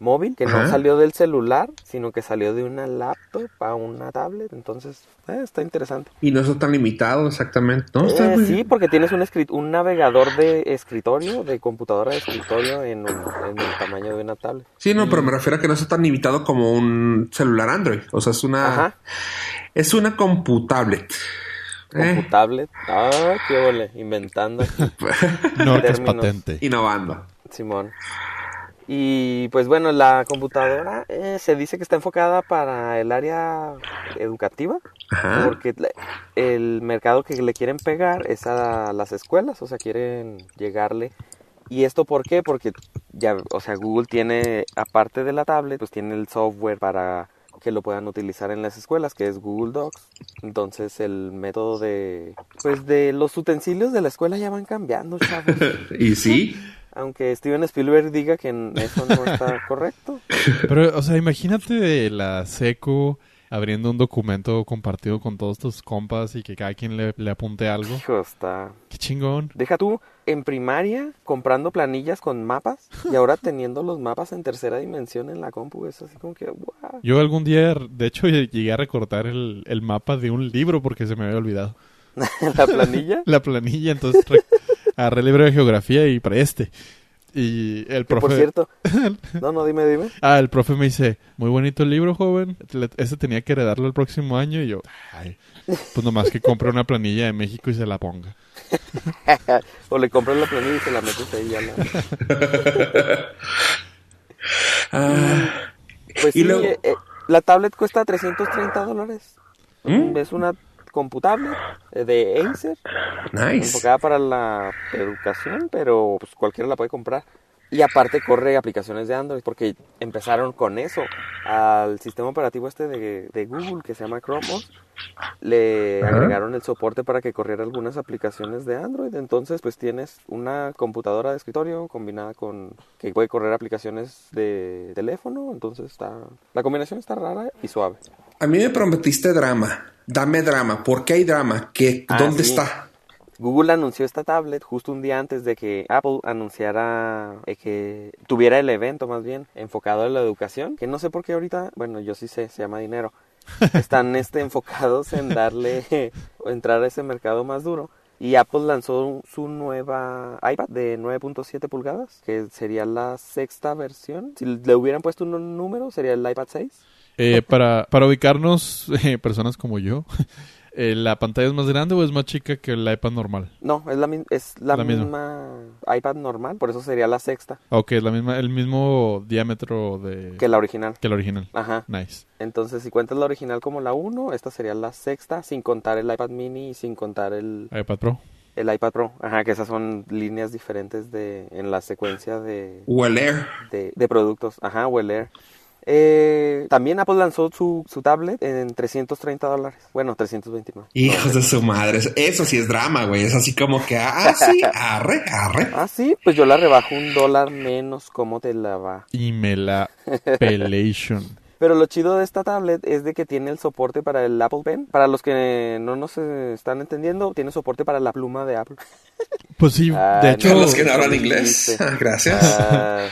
móvil, que no salió del celular, sino que salió de una laptop a una tablet. Entonces, eh, está interesante. Y no está tan limitado exactamente, ¿no? Eh, muy sí, porque tienes un, un navegador de escritorio, de computadora de escritorio en, un- en el tamaño de una tablet. Sí, no, pero me refiero a que no está tan limitado como un celular Android. O sea, es una... Ajá. Es una computablet. Eh, Computablet. Ah, qué ole, inventando. aquí. <laughs> No, que es patente. innovando. Simón. Y pues bueno, la computadora eh, se dice que está enfocada para el área educativa, Ajá. porque el mercado que le quieren pegar es a las escuelas, o sea, quieren llegarle. ¿Y esto por qué? Porque ya, o sea, Google tiene, aparte de la tablet, pues tiene el software para que lo puedan utilizar en las escuelas, que es Google Docs. Entonces el método de, pues de los utensilios de la escuela ya van cambiando, chavos. <laughs> Y sí. Aunque Steven Spielberg diga que eso no está <laughs> correcto. Pero, o sea, imagínate la seco abriendo un documento compartido con todos tus compas y que cada quien le, le apunte algo. Hijo, está... Qué chingón. Deja tú, en primaria comprando planillas con mapas y ahora <laughs> teniendo los mapas en tercera dimensión en la compu. Es así como que, wow. Yo algún día, de hecho, llegué a recortar el, el mapa de un libro porque se me había olvidado. <laughs> la planilla. <laughs> La planilla, entonces agarré el libro de geografía y para este. Y el profe... por cierto. No, no, dime, dime. Ah, el profe me dice, muy bonito el libro, joven. Ese tenía que heredarlo el próximo año. Y yo, ay, pues nomás que compre una planilla de México y se la ponga. <laughs> o le compras la planilla y se la metes ahí ya. La... Ah, Pues Y sí, luego- eh, eh, la tablet cuesta 330 dólares. ¿Mm? Es una computable eh, de Acer, nice. enfocada para la educación, pero pues cualquiera la puede comprar. Y aparte corre aplicaciones de Android, porque empezaron con eso. Al sistema operativo este de, de Google, que se llama Chrome OS, le Ajá. agregaron el soporte para que corriera algunas aplicaciones de Android. Entonces, pues tienes una computadora de escritorio combinada con que puede correr aplicaciones de teléfono. Entonces, está la combinación está rara y suave. A mí me prometiste drama. Dame drama. ¿Por qué hay drama? ¿Qué, Ah, ¿Dónde sí. está? Google anunció esta tablet justo un día antes de que Apple anunciara eh, que tuviera el evento más bien enfocado en la educación, que no sé por qué ahorita, bueno, yo sí sé, se llama dinero. <laughs> Están este enfocados en darle <laughs> entrar a ese mercado más duro. Y Apple lanzó su nueva iPad de 9.7 pulgadas, que sería la sexta versión. Si le hubieran puesto un número, sería el iPad 6. Eh, para, para ubicarnos, <laughs> eh, personas como yo, eh, ¿la pantalla es más grande o es más chica que el iPad normal? No, es la, es la, La misma. misma iPad normal, por eso sería la sexta Ok, es la misma, el mismo diámetro de que la original. que el original. Ajá. Nice. Entonces, si cuentas la original como la 1, esta sería la sexta, sin contar el iPad mini y sin contar el, iPad Pro. el iPad Pro. Ajá, que esas son líneas diferentes de en la secuencia de, Weller. de, de productos. Ajá, o el Air. Eh, también Apple lanzó su, su tablet en 330 dólares. Bueno, 329. Hijos de su madre. Eso sí es drama, güey. Es así como que, ah, sí, arre, arre. Ah, sí, pues yo la rebajo un dólar menos. ¿Cómo te la va? Y me la pelation. Pero lo chido de esta tablet es de que tiene el soporte para el Apple Pen. Para los que no nos están entendiendo, tiene soporte para la pluma de Apple. Pues sí, Ah, de hecho, Para los que no hablan ¿cómo inglés. Ah, Gracias. Ah,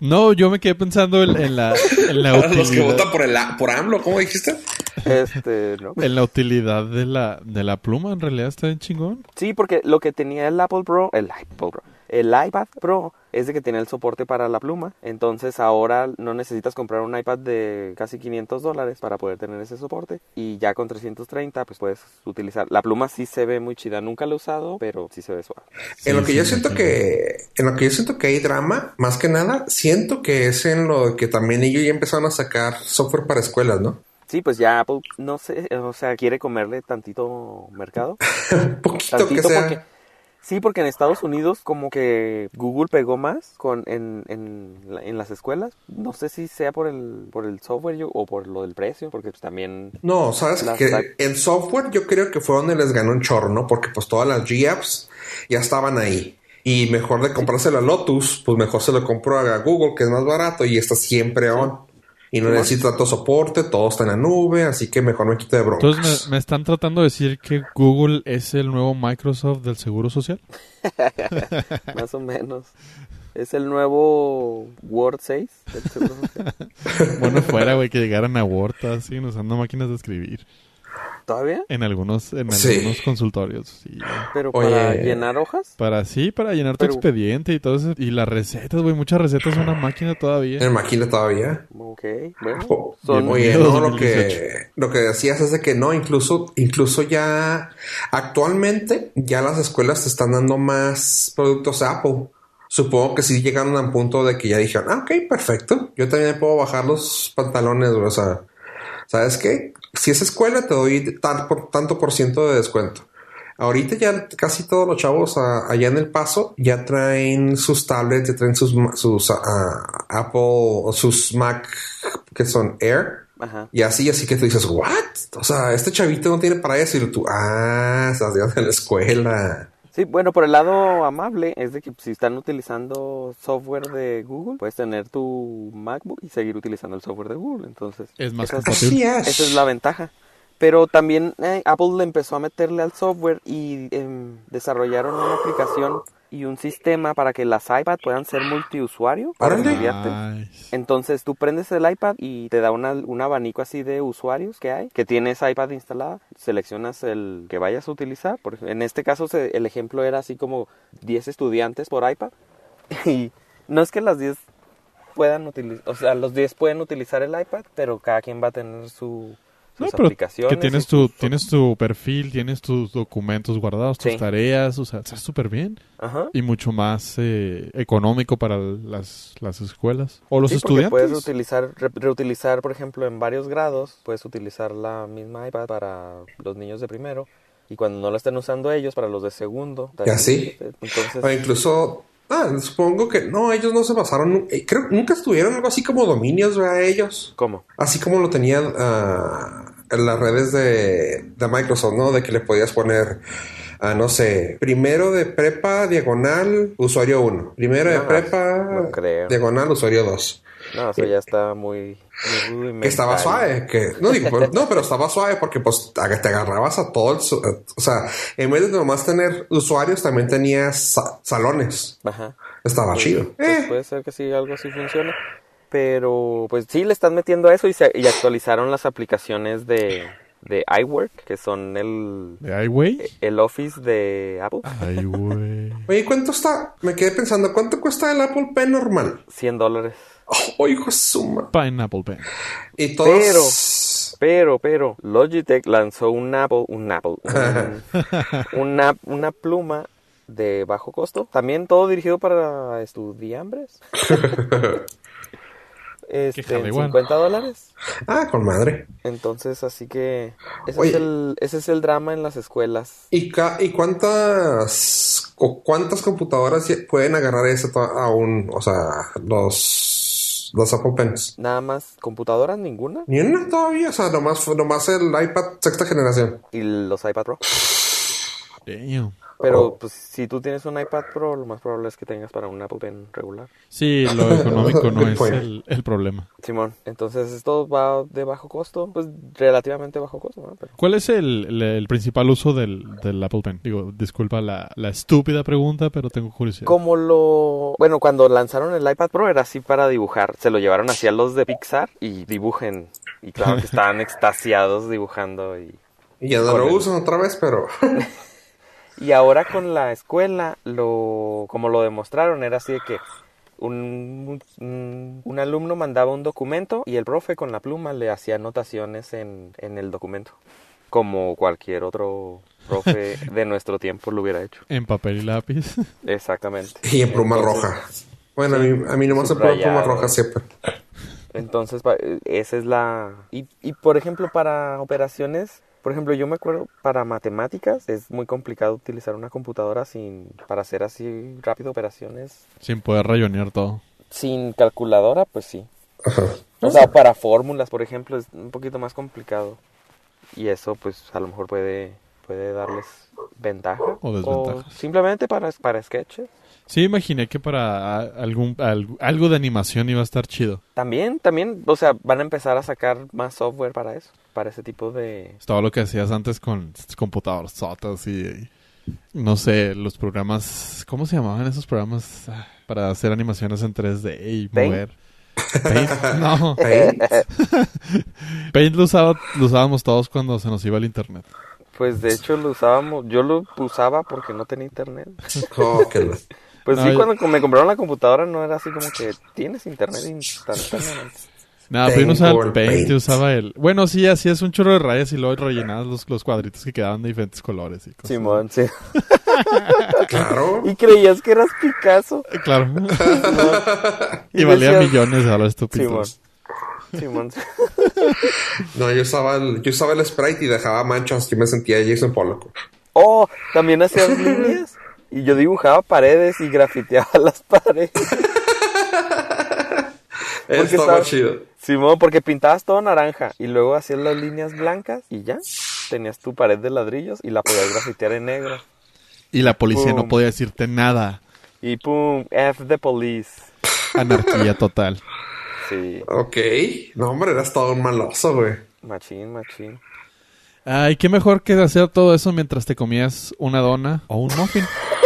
no, yo me quedé pensando en, en la, en la Para <laughs> los que utilidad, votan por, el, A- por AMLO, ¿cómo dijiste? este, ¿no? en la utilidad de la, de la pluma, en realidad está bien chingón. Sí, porque lo que tenía el Apple Pro, el Apple Pro, el iPad Pro es de que tenía el soporte para la pluma. Entonces ahora no necesitas comprar un iPad de casi 500 dólares para poder tener ese soporte. Y ya con 330 pues puedes utilizar. La pluma sí se ve muy chida. Nunca la he usado, pero sí se ve suave. en lo que Sí, yo sí, siento que, en lo que yo siento que hay drama, más que nada, siento que es en lo que también ellos ya empezaron a sacar software para escuelas, ¿no? Sí, pues ya Apple, no sé, o sea, quiere comerle tantito mercado. <laughs> Poquito que Tantito sea. porque... Sí, porque en Estados Unidos como que Google pegó más con en, en, la- en las escuelas. No sé si sea por el por el software yo- o por lo del precio, porque pues también... No, sabes Las que sac- en software yo creo que fue donde les ganó un chorro, ¿no? Porque pues todas las G-Apps ya estaban ahí. Y mejor de comprárselo a Lotus, pues mejor se lo compro a Google, que es más barato y está siempre on. Y no necesito tanto soporte, todo está en la nube, así que mejor me quito de broncas. Entonces me, me están tratando de decir que Google es el nuevo Microsoft del Seguro Social. <laughs> Más o menos. Es el nuevo Word 6 del Seguro Social. <laughs> Bueno, fuera, güey, que llegaran a Word así usando máquinas de escribir ¿Todavía? en algunos en Sí. algunos consultorios. sí. Pero Oye. para llenar hojas. Para sí, para llenar tu Pero- expediente y todo eso. Y las recetas, güey, muchas recetas son una máquina todavía. En máquina todavía. Ok, bueno. O- Son, Oye, no, lo 2018. que, lo que decías es de que no, incluso, incluso ya actualmente ya las escuelas te están dando más productos Apple. Supongo que sí llegaron a un punto de que ya dijeron, ah, ok, perfecto. Yo también puedo bajar los pantalones. O sea, ¿sabes qué? Si es escuela, te doy tal por, tanto por ciento de descuento. Ahorita ya casi todos los chavos allá en El Paso ya traen sus tablets, ya traen sus, ah, Apple o sus Mac que son Air. Ajá. Y así, así que tú dices, ¿what? O sea, este chavito no tiene para eso. Y tú, ah, estás en la escuela. Sí, bueno, por el lado amable es de que si están utilizando software de Google, puedes tener tu MacBook y seguir utilizando el software de Google. Entonces, Es más esa es- compatible. Así es. Esa es la ventaja. Pero también eh, Apple le empezó a meterle al software y em, desarrollaron una aplicación y un sistema para que las iPad puedan ser multiusuario para. Nice. Entonces tú prendes el iPad y te da una- un abanico así de usuarios que hay, que tienes iPad instalada, seleccionas el que vayas a utilizar. Por ejemplo, en este caso se- el ejemplo era así como 10 estudiantes por iPad. <laughs> Y no es que las 10 puedan utilizar, o sea, los 10 pueden utilizar el iPad, pero cada quien va a tener su, No, sus pero aplicaciones. que tienes tu, sus- tienes tu perfil, tienes tus documentos guardados, tus Sí. tareas, o sea, está súper bien. Ajá. Y mucho más eh, económico para las, las escuelas. O los Sí, estudiantes. puedes utilizar, re- reutilizar, por ejemplo, en varios grados, puedes utilizar la misma iPad para los niños de primero y cuando no la estén usando ellos, para los de segundo. ¿Y así? Entonces, O incluso, ah, supongo que no, ellos no se basaron, eh, creo nunca estuvieron algo así como dominios, ¿verdad? Ellos. ¿cómo? Así como lo tenían en las redes de, de Microsoft, ¿no? De que le podías poner, ah, no sé, primero de prepa, diagonal, usuario 1. Primero de prepa, no creo. diagonal, usuario 2. No, eso ya está muy... muy. Que estaba suave, que no digo, pero, no, pero estaba suave porque pues te agarrabas a todo el, o sea, en vez de nomás tener usuarios, también tenías sa- salones. Ajá. Estaba Pues, chido. pues, Eh, puede ser que sí, algo así funcione. Pero, pues sí, le están metiendo eso y, se, y actualizaron las aplicaciones de, de iWork, que son el, ¿De ay, güey? el Office de Apple. Ay, güey. <laughs> Oye, ¿cuánto está? Me quedé pensando, ¿cuánto cuesta el Apple Pen normal? 100 dólares. Oh, hijo de suma. Pineapple Pen. Y todos. <laughs> Pero, pero, Logitech lanzó un Apple, un Apple, un- <laughs> una, una pluma de bajo costo. También todo dirigido para estudiambres. Este, Qué en igual. 50 dólares. Ah, con madre. Entonces, así que ese Oye. es, el, ese es el drama en las escuelas. ¿Y, ca- y cuántas o cuántas computadoras pueden agarrar ese to- aún? O sea, los, los Apple Pens. Nada más computadoras, ninguna. Ni una todavía, o sea, nomás, nomás el iPad sexta generación. Y los iPad Pro. Damn. Pero, Oh. pues, si tú tienes un iPad Pro, lo más probable es que tengas para un Apple Pen regular. Sí, lo económico no <laughs> es point. el, el problema. Simón, entonces esto va de bajo costo, pues relativamente bajo costo, ¿no? Pero ¿Cuál es el, el- el principal uso del, del Apple Pen? Digo, disculpa la, la estúpida pregunta, pero tengo curiosidad. como lo... Bueno, cuando lanzaron el iPad Pro era así para dibujar. Se lo llevaron hacia los de Pixar y dibujen. Y claro que <laughs> estaban extasiados dibujando. Y, Y ya no lo el- usan otra vez, pero. <laughs> y ahora con la escuela, lo como lo demostraron, era así de que un, un, un alumno mandaba un documento y el profe con la pluma le hacía anotaciones en, en el documento. Como cualquier otro profe <laughs> de nuestro tiempo lo hubiera hecho. En papel y lápiz. Exactamente. y en pluma Entonces- roja. Bueno, a mí, a mí nomás se pone pluma roja siempre. Entonces, esa es la... Y, y, por ejemplo, para operaciones, por ejemplo, yo me acuerdo, para matemáticas es muy complicado utilizar una computadora sin para hacer así rápido operaciones. sin poder rayonear todo. Sin calculadora, pues sí. Ajá. O sea, para fórmulas, por ejemplo, es un poquito más complicado. Y eso, pues, a lo mejor puede, puede darles ventaja. O desventajas. simplemente para, para sketches. Sí, imaginé que para algún al- algo de animación iba a estar chido. También, también, o sea, van a empezar a sacar más software para eso, para ese tipo de... Es todo lo que hacías antes con computadoras sotas y, y no sé, los programas, ¿cómo se llamaban esos programas ah, para hacer animaciones en 3D y Paint. mover? Paint, <laughs> no. <laughs> Paint. Paint lo, usaba- lo usábamos todos cuando se nos iba el internet. Pues de hecho lo usábamos, yo lo usaba porque no tenía internet. Oh, que la- Pues No, sí, yo- cuando me compraron la computadora no era así como que tienes internet instantáneamente. Nada, pero yo no usaba el Paint, usaba el... Bueno, sí, hacías un chorro de rayas y luego rellenabas los, los cuadritos que quedaban de diferentes colores y cosas. Simón, sí. <laughs> Claro. Y creías que eras Picasso. Eh, Claro. <laughs> y Y valía decías- millones a los Simón. estúpidos. Simón. No, yo usaba el, yo usaba el sprite y dejaba manchas. Yo me sentía Jason Pollock. Oh, también hacías líneas. Y yo dibujaba paredes y grafiteaba <laughs> las paredes. <laughs> Eso estaba estaba- chido. Simón, porque pintabas todo naranja y luego hacías las líneas blancas y ya. Tenías tu pared de ladrillos y la podías grafitear en negro. Y la policía no podía decirte nada. Y pum, F the police. Anarquía total. Sí, Ok. No, hombre, eras todo un maloso, güey. machín, machín. Ay, qué mejor que hacer todo eso mientras te comías una dona o un muffin. <laughs>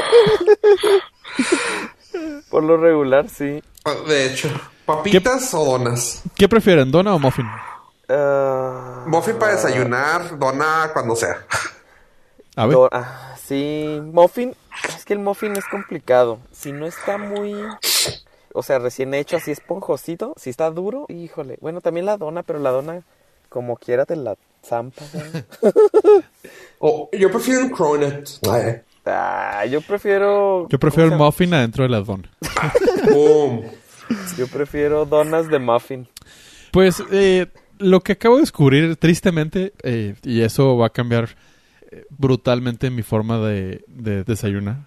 <laughs> Por lo regular, sí. De hecho, ¿papitas o donas? ¿Qué prefieren, dona o muffin? Ah, Muffin para desayunar, dona cuando sea. <laughs> A ver. ah, sí, muffin. Es que el muffin es complicado. Si no está muy... O sea, recién hecho así esponjosito. Si está duro, híjole. Bueno, también la dona, pero la dona, como quiera, te la zampa. ¿sabes? <laughs> O yo prefiero un cronut. Ah, yo prefiero... Yo prefiero el ¿cómo muffin adentro de la dona. boom. Yo prefiero donas de muffin. Pues eh, lo que acabo de descubrir tristemente, eh, y eso va a cambiar eh, brutalmente mi forma de, de desayunar,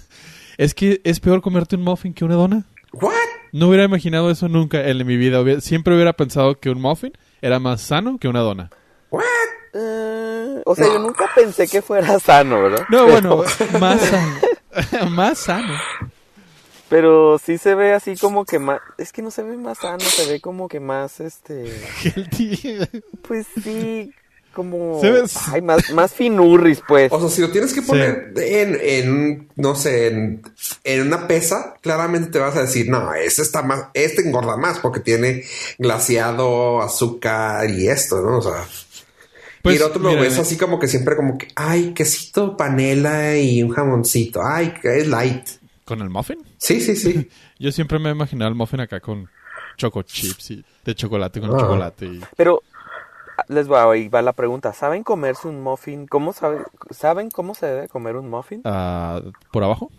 <laughs> es que es peor comerte un muffin que una dona. What? No hubiera imaginado eso nunca en mi vida. Siempre hubiera pensado que un muffin era más sano que una dona. What? Eh, o sea, yo nunca pensé que fuera sano, ¿verdad? No, Pero- bueno, más sano. <laughs> más sano. Pero sí se ve así como que más... Es que no se ve más sano, se ve como que más, este... Pues sí, como... Se ve- Ay, más, más finurris, pues. O sea, si lo tienes que poner en, en, no sé, en, en una pesa, claramente te vas a decir, no, este está más, este engorda más porque tiene glaciado, azúcar y esto, ¿no? O sea, Pues, y el otro lo mira, ves así como que siempre como que, ay, quesito, panela y un jamoncito, ay, que es light. ¿Con el muffin? Sí, sí, sí. <laughs> Yo siempre me he imaginado el muffin acá con choco chips y de chocolate con Ah. chocolate. Y... Pero ah, les va, ahí va la pregunta. ¿Saben comerse un muffin? ¿Cómo sabe, ¿Saben cómo se debe comer un muffin? ah, ¿Por abajo?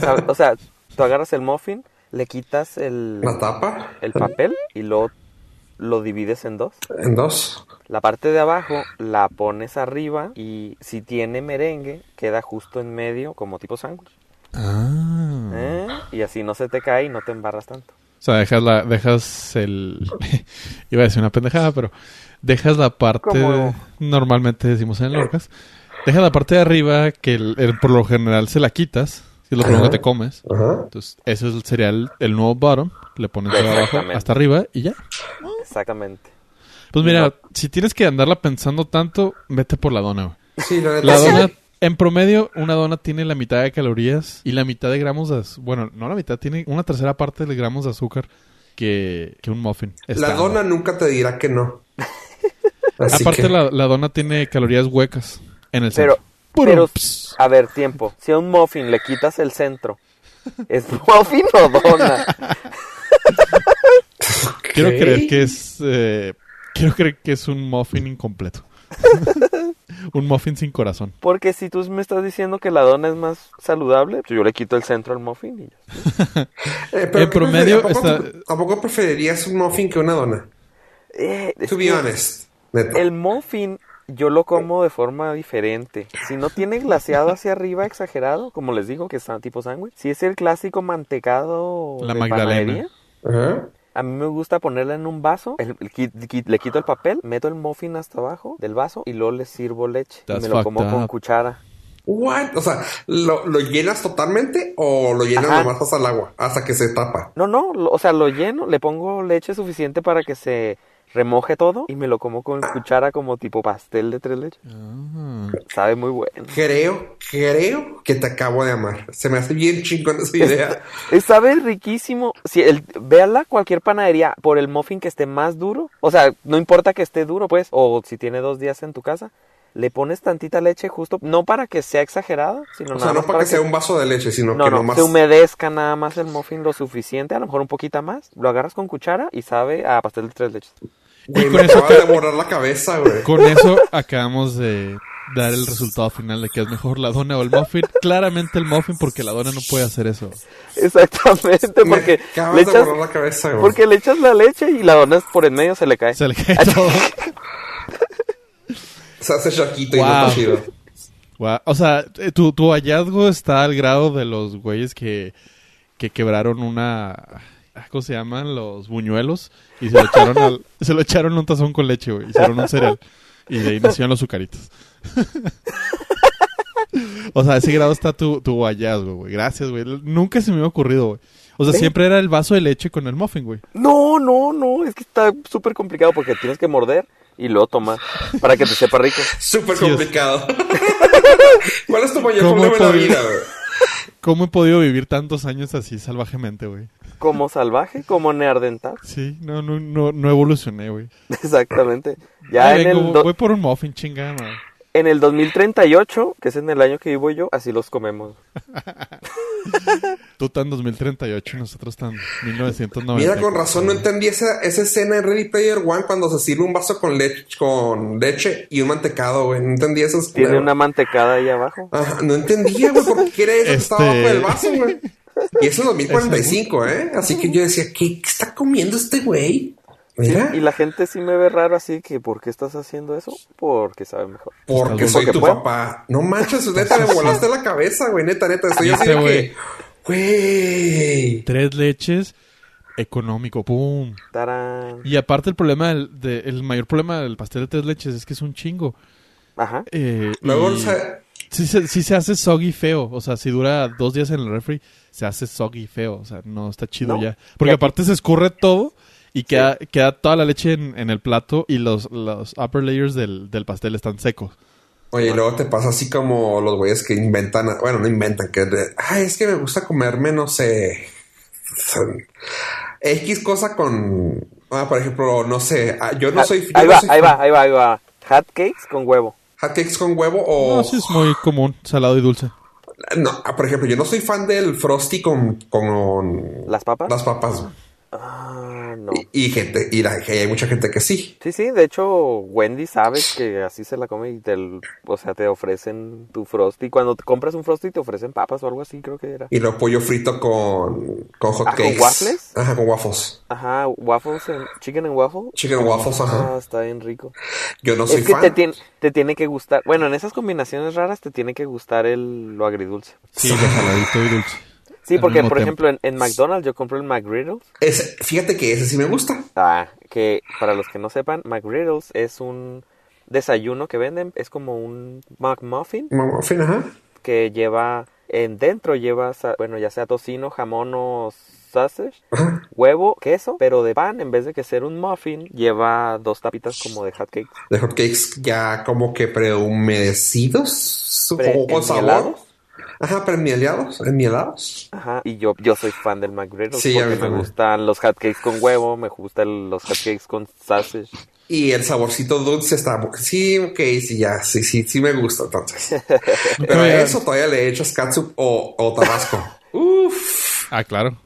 ¿Sabe- O sea, tú agarras el muffin, le quitas el, La tapa el papel y luego lo divides en dos. en dos. La parte de abajo la pones arriba y si tiene merengue queda justo en medio como tipo sándwich. Ah. ¿eh? Y así no se te cae y no te embarras tanto. O sea, dejas la, dejas el, <laughs> iba a decir una pendejada, pero dejas la parte, Como- normalmente decimos en Lorcas, dejas la parte de arriba que el- el- por lo general se la quitas, es lo primero que te comes. Ajá. Entonces, eso es- sería el, el nuevo bottom, le pones de abajo hasta arriba y ya. Exactamente. Pues mira, No. si tienes que andarla pensando tanto, vete por la dona, güey. Sí, la. La dona, en promedio, una dona tiene la mitad de calorías y la mitad de gramos de Bueno, no la mitad, tiene una tercera parte de gramos de azúcar que, que un muffin. La dona nunca te dirá que no. <laughs> Así Aparte, que- la, la dona tiene calorías huecas en el Pero, centro. Puro pero, a ver, tiempo. Si a un muffin le quitas el centro, ¿es <laughs> muffin o dona? <laughs> Quiero creer que es... eh, quiero creer que es un muffin incompleto. <laughs> un muffin sin corazón. Porque si tú me estás diciendo que la dona es más saludable, pues yo le quito el centro al muffin y ya. Eh, pero En ¿qué promedio? ¿A poco- está- ¿A poco preferirías un muffin que una dona? Eh, To be honest. Neta. El muffin yo lo como de forma diferente. Si no tiene glaseado hacia arriba exagerado, como les digo, que es tipo sándwich. Si es el clásico mantecado La de Magdalena. panadería, a mí me gusta ponerla en un vaso, el- le quito el papel, meto el muffin hasta abajo del vaso y luego le sirvo leche. That's y me lo como con cuchara. What? O sea, ¿lo, lo llenas totalmente o lo llenas Ajá. nomás hasta el agua? Hasta que se tapa. No, no, lo- o sea, lo lleno, le pongo leche suficiente para que se remoje todo y me lo como con cuchara como tipo pastel de tres leches. Ah. Sabe muy bueno. Creo, creo que te acabo de amar. Se me hace bien chingón esa idea. Sabe riquísimo. Si el, véala cualquier panadería por el muffin que esté más duro. O sea, no importa que esté duro, pues. O si tiene dos días en tu casa. Le pones tantita leche justo. No para que sea exagerado, sino O nada sea, no más para que sea un vaso de leche, sino No, que no, nomás... se humedezca nada más el muffin lo suficiente. A lo mejor un poquito más. Lo agarras con cuchara y sabe a pastel de tres leches. Güey, Y me con eso acaba de borrar la cabeza, güey. Con eso acabamos de dar el resultado final de que es mejor la dona o el muffin. Claramente el muffin porque la dona no puede hacer eso. Exactamente, porque me acabas le de echas, borrar la cabeza, güey. porque le echas la leche y la dona por en medio se le cae. Se le cae todo. <laughs> Se hace chaquito y no está chido. O sea, eh, tu, tu hallazgo está al grado de los güeyes que, que quebraron una... <laughs> ¿Cómo se llaman? Los buñuelos. Y se lo echaron, al, se lo echaron en un tazón con leche, güey. Hicieron un cereal. Y de ahí nacieron los azucaritos. <laughs> o sea, a ese grado está tu, tu hallazgo, güey. Gracias, güey. Nunca se me había ocurrido, güey. O sea, siempre era el vaso de leche con el muffin, güey. No, no, no, es que está súper complicado porque tienes que morder y luego tomar para que te sepa rico. Súper Sí, complicado. <laughs> ¿Cuál es tu mayor ¿Cómo problema en la vida, güey? ¿Cómo he podido vivir tantos años así salvajemente, güey? Como salvaje, como neardental. Sí, no, no, no, no evolucioné, güey. <laughs> Exactamente. Ya Ay, en vengo, el, do- voy por un muffin, chingada, en el 2038, que es en el año que vivo yo, así los comemos. <laughs> Tú tan 2038 y nosotros tan 1990. Mira, con razón no entendí esa, esa escena en Ready Player One cuando se sirve un vaso con leche, con leche y un mantecado, güey. No entendí eso. Tiene una mantecada ahí abajo. Ajá, no entendía, güey, por qué era eso que estaba Este- abajo del vaso, güey. <laughs> Y eso es 2045, ¿eh? Así que yo decía, ¿qué, qué está comiendo este güey? Mira, Y la gente sí me ve raro así que, ¿por qué estás haciendo eso? Porque sabe mejor. porque soy tu puedo. papá. No manches, neta, me volaste la cabeza, güey. Neta, neta, estoy así ¿Viste, de güey? que, güey. Tres leches, económico, pum. Tarán. Y aparte el problema, del, de- el mayor problema del pastel de tres leches es que es un chingo. Ajá. Eh, Luego, y o sea, sí, se, sí se hace soggy feo. O sea, si dura dos días en el refri, se hace soggy feo. O sea, no está chido No. ya. Porque aparte se escurre todo y queda, queda toda la leche en, en el plato y los, los upper layers del, del pastel están secos. Oye, y luego te pasa así como los güeyes que inventan, bueno, no inventan, que ay, es que me gusta comerme, no sé, X cosa con, ah, por ejemplo, no sé, ah, yo no Ah, soy, yo ahí no va, soy ahí va, ahí va, ahí va. Hot cakes con huevo. hotcakes con huevo o, No, sí es muy común, salado y dulce. No, ah, por ejemplo, yo no soy fan del frosty con, con ¿Las papas? las papas Ah, no. y, y gente, y la- hay mucha gente que sí. Sí, sí, de hecho, Wendy sabe que así se la come y te, o sea, te ofrecen tu frosty. Cuando te compras un frosty te ofrecen papas o algo así, creo que era. Y luego pollo frito con, con hot Ah, ¿con cakes. waffles? Ajá, con waffles. Ajá, waffles, en, chicken and waffle. Chicken and waffles, ajá. Ah, está bien rico. Yo no soy es que fan. te tiene, te tiene que gustar, bueno, en esas combinaciones raras te tiene que gustar el, lo agridulce. Sí, lo saladito y dulce. Sí, porque por tiempo. ejemplo en, en McDonald's yo compro el McGriddles. Ese- fíjate que ese sí me gusta. Ah, que para los que no sepan, McGriddles es un desayuno que venden, es como un McMuffin Muffin, ajá. que lleva en dentro lleva, bueno, ya sea tocino, jamón o sausage, Ajá. huevo, queso, pero de pan en vez de que ser un muffin lleva dos tapitas como de hot cakes. de hotcakes ya como que prehumedecidos o Pre- con sabor. Enmielados. Ajá, premielados, enmielados. Ajá, y yo, yo soy fan del McGriddles Sí, a mí me también. gustan los hotcakes con huevo, me gustan los hotcakes con sausage. Y el saborcito dulce está... Sí, ok, sí, ya, sí, sí, sí me gusta entonces. <laughs> Pero a eso todavía le echas catsup o, o tabasco. <laughs> Uf, Ah, claro.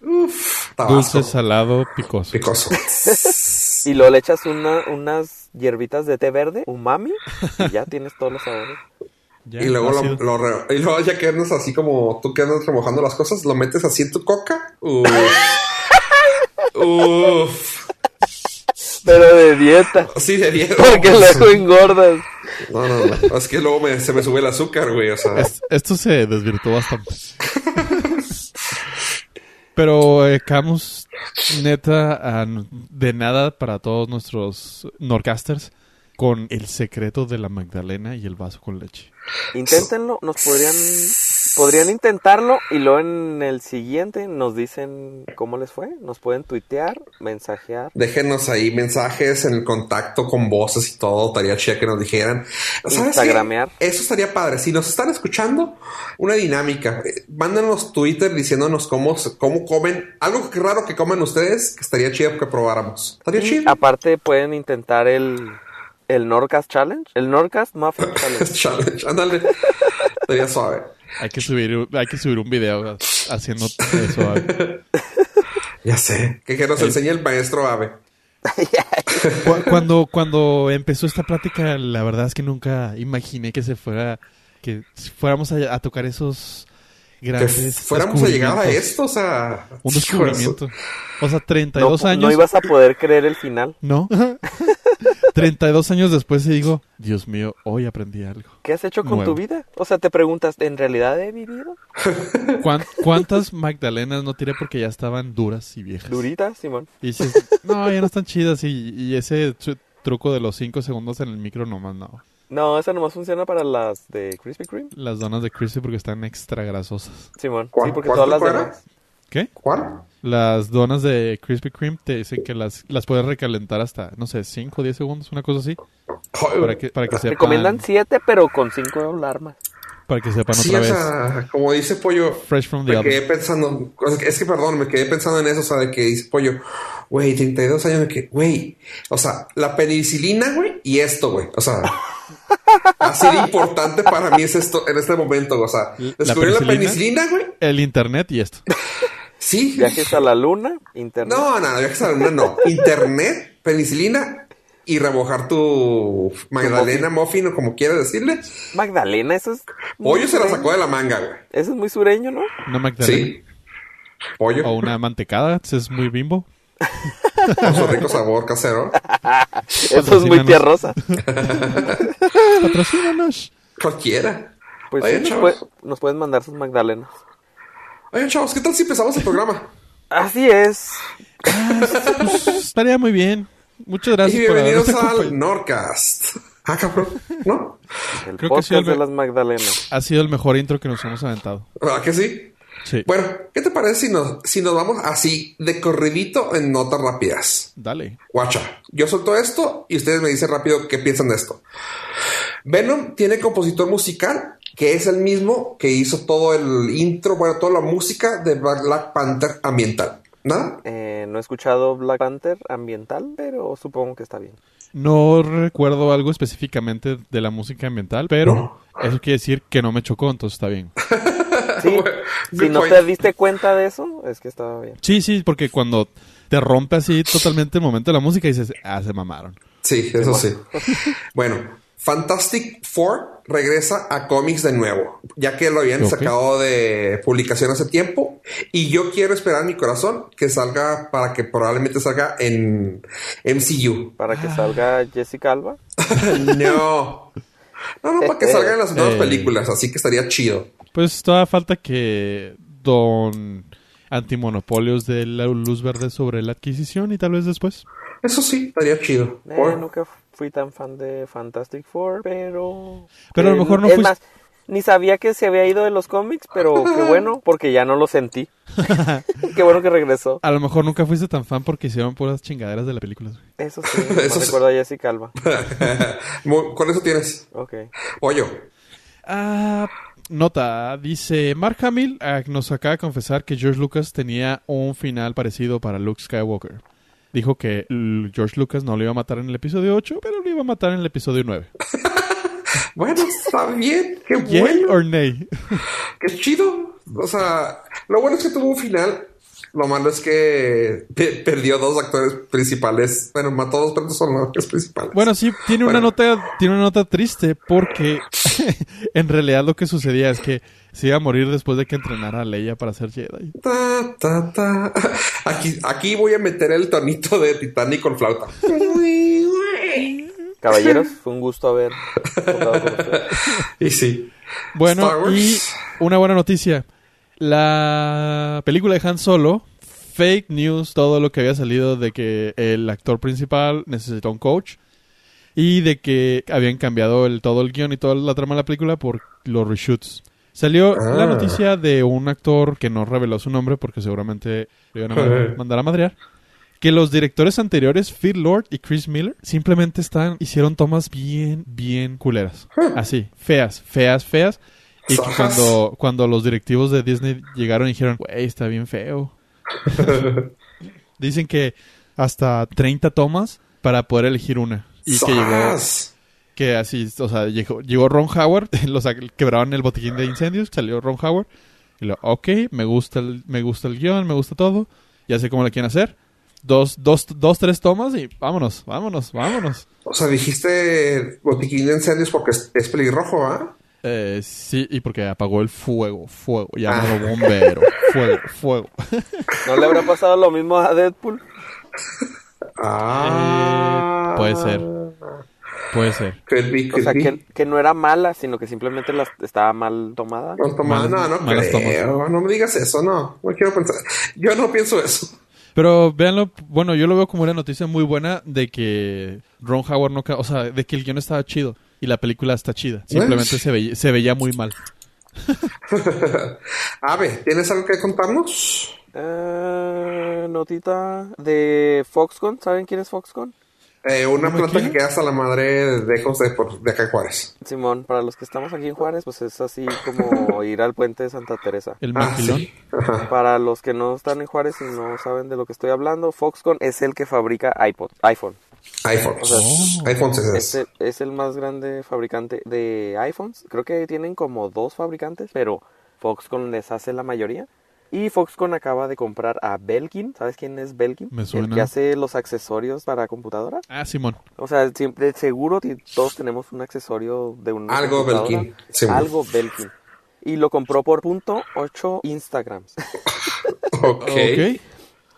uf, tabasco. Dulce, salado, picoso. Picoso. <laughs> Y luego le echas una, unas hierbitas de té verde, umami, y ya tienes todos los sabores. Ya, y luego, lo, ácido. lo re- y luego ya que andas así como tú que andas remojando las cosas, lo metes así en tu coca. Uf. Uf. Pero de dieta, Sí, de dieta. porque luego engordas. No, no, no. Es que luego me- se me sube el azúcar, güey. O sea, Es- esto se desvirtuó bastante. Pero eh, Camus, neta, ah, de nada para todos nuestros Norcasters con el secreto de la Magdalena y el vaso con leche. Inténtenlo, nos podrían, podrían intentarlo y luego en el siguiente nos dicen cómo les fue. Nos pueden tuitear, mensajear. déjenos ahí mensajes en el contacto con voces y todo. Estaría chida que nos dijeran. Instagramear. Eso estaría padre. Si nos están escuchando, una dinámica. Eh, Mándanos Twitter diciéndonos cómo, cómo comen. Algo que raro que comen ustedes, que estaría chido que probáramos. Estaría chido. aparte pueden intentar el, el Nordcast Challenge, el Nordcast Muffin <laughs> Challenge. Challenge. Ándale. Estaría suave. Hay que subir, hay que subir un video haciendo eso. <laughs> Ya sé. Que, que nos enseñe el maestro Ave. <laughs> Cu- Cuando, cuando empezó esta plática, la verdad es que nunca imaginé que se fuera, que fuéramos a, a tocar esos Que grandes fuéramos a llegar a esto, o sea. Un descubrimiento. O sea, No, 32 años. no ibas a poder creer el final. ¿No? <laughs> 32 años después y digo, Dios mío, hoy aprendí algo. ¿Qué has hecho con Nuevo. tu vida? O sea, te preguntas, ¿en realidad he vivido? <laughs> ¿Cuán- ¿Cuántas Magdalenas no tiré porque ya estaban duras y viejas? Durita, Simón. Y dices, no, ya no están chidas. Y, y ese tru- truco de los 5 segundos en el micro nomás no. No, esa nomás funciona para las de Krispy Kreme. Las donas de Crispy porque están extra grasosas. Simón. ¿Cuál- Sí, porque cuál todas las truco era? demás. ¿Qué? ¿Cuál? Las donas de Krispy Kreme te dicen que las, las puedes recalentar hasta, no sé, 5 o 10 segundos, una cosa así. Para que, para que sepan. Recomiendan siete, pero con cinco alarmas. Para que sepan Sí, otra o vez. sea, como dice Pollo, Fresh from the me quedé pensando, o sea, es que perdón, me quedé pensando en eso, o sea, de que dice Pollo, güey, 32 años de que, güey, o sea, la penicilina, güey, y esto, güey, o sea, <laughs> así de importante para mí es esto en este momento, o sea, ¿La descubrir la penicilina? penicilina, güey, El internet y esto. <laughs> sí. Viajes a la luna, internet. No, no, viajes a la luna, no. Internet, penicilina y remojar tu Magdalena Muffin o como quieras decirle. Magdalena, eso es. Pollo se la sacó de la manga, güey. Eso es muy sureño, ¿no? Una Magdalena. Sí. Pollo. O una mantecada. Es muy bimbo. Con su rico sabor casero. <laughs> Eso es muy tierrosa. <laughs> Patrocínanos. Cualquiera. Pues Oye, sí, nos, puede- nos pueden mandar sus Magdalenas. Oigan, chavos, ¿qué tal si empezamos el programa? Así es. Pues, estaría muy bien. Muchas y gracias por bienvenidos al. Nordcast. Ah, cabrón. ¿No? El Creo que sí, podcast de las Magdalenas. Ha sido el mejor intro que nos hemos aventado. ¿Verdad que sí? Sí. Bueno, ¿qué te parece si nos, si nos vamos así de corridito en notas rápidas? Dale. Guacha, yo suelto esto y ustedes me dicen rápido qué piensan de esto. Venom tiene compositor musical que es el mismo que hizo todo el intro, bueno, toda la música de Black Panther ambiental. ¿Nada? Eh, no he escuchado Black Panther ambiental, pero supongo que está bien. No recuerdo algo específicamente de la música ambiental, pero eso quiere decir que no me chocó, entonces está bien. <laughs> Sí, si no point. te diste cuenta de eso, es que estaba bien. Sí, sí, porque cuando te rompe así totalmente el momento de la música dices, ah, se mamaron. Sí, eso sí. <laughs> bueno, Fantastic Four regresa a cómics de nuevo, ya que lo habían sacado de publicación hace tiempo. Y yo quiero esperar en mi corazón que salga para que probablemente salga en MCU. Para Ah. que salga Jessica Alba. <laughs> no. No, no, para que salgan las nuevas Eh. películas, así que estaría chido. Pues todavía falta que Don Antimonopolios dé la luz verde sobre la adquisición y tal vez después. Eso sí, estaría chido. Eh, nunca fui tan fan de Fantastic Four, pero... Pero a lo mejor no Es fuiste- más, ni sabía que se había ido de los cómics, pero <laughs> qué bueno, porque ya no lo sentí. <laughs> qué bueno que regresó. A lo mejor nunca fuiste tan fan porque hicieron puras chingaderas de las películas. Eso sí, <laughs> me Eso recuerdo a Jessica Alba. Con eso tienes. Ok. Pollo. Ah, nota, dice Mark Hamill ah, nos acaba de confesar que George Lucas tenía un final parecido para Luke Skywalker. Dijo que George Lucas no lo iba a matar en el episodio 8, pero lo iba a matar en el episodio 9. <laughs> Bueno, está bien. Qué Yay bueno. or nay? Qué chido. O sea, lo bueno es que tuvo un final. Lo malo es que pe- perdió dos actores principales. Bueno, mató dos, pero no son los actores principales. Bueno, sí, tiene una Bueno. nota, tiene una nota triste porque <laughs> en realidad lo que sucedía es que se iba a morir después de que entrenara a Leia para ser Jedi. Ta, ta, ta. Aquí, aquí voy a meter el tonito de Titanic con flauta. <laughs> Caballeros, fue un gusto haber con <laughs> y sí. Bueno, y una buena noticia. La película de Han Solo, fake news, todo lo que había salido de que el actor principal necesitó un coach y de que habían cambiado el, todo el guion y toda la trama de la película por los reshoots. Salió Ah. la noticia de un actor que no reveló su nombre porque seguramente le iban a ma- mandar a madrear. Que los directores anteriores, Phil Lord y Chris Miller, simplemente están, hicieron tomas bien, bien culeras. Así, feas, feas, feas. Y que cuando, cuando los directivos de Disney llegaron y dijeron, güey, está bien feo. <laughs> Dicen que hasta 30 tomas para poder elegir una. Y que llegó, que así, o sea, llegó, llegó Ron Howard, <laughs> los quebraron el botiquín de incendios, salió Ron Howard. Y lo, ok, me gusta el, me gusta el guion, me gusta todo. Ya sé cómo lo quieren hacer. Dos, dos, dos, tres tomas y vámonos, vámonos, vámonos. O sea, dijiste botiquín de incendios porque es, es pelirrojo, ¿ah? Eh, sí, y porque apagó el fuego, fuego, llamado bombero, fuego, fuego. <laughs> ¿No le habrá pasado lo mismo a Deadpool? Ah. Eh, puede ser. Puede ser. Could be, O could sea, be. que, que no era mala, sino que simplemente las, estaba mal tomada. No, toma- Malas- no, no malas creo. No me digas eso, no. No quiero pensar. Yo no pienso eso. Pero véanlo, bueno, yo lo veo como una noticia muy buena de que Ron Howard no, o sea, de que el guion estaba chido y la película está chida. Simplemente se veía, se veía muy mal. <laughs> Ave, ¿tienes algo que contarnos? Eh, notita de Foxconn. ¿Saben quién es Foxconn? Eh, una ¿No me planta que queda hasta la madre de lejos de, por- de acá en Juárez. Simón, para los que estamos aquí en Juárez, pues es así como <laughs> ir al puente de Santa Teresa. El Ah, sí. Para los que no están en Juárez y no saben de lo que estoy hablando, Foxconn es el que fabrica iPod, iPhone. iPhones. Oh. iPhones es Es el, es el más grande fabricante de iPhones. Creo que tienen como dos fabricantes, pero Foxconn les hace la mayoría. Y Foxconn acaba de comprar a Belkin. ¿Sabes quién es Belkin? Me El suena. que hace los accesorios para computadora. Ah, Simón. O sea, siempre seguro todos tenemos un accesorio de un Algo Belkin. Bueno. Algo Belkin. Y lo compró por punto 8 Instagrams. <laughs> Ok. Ok.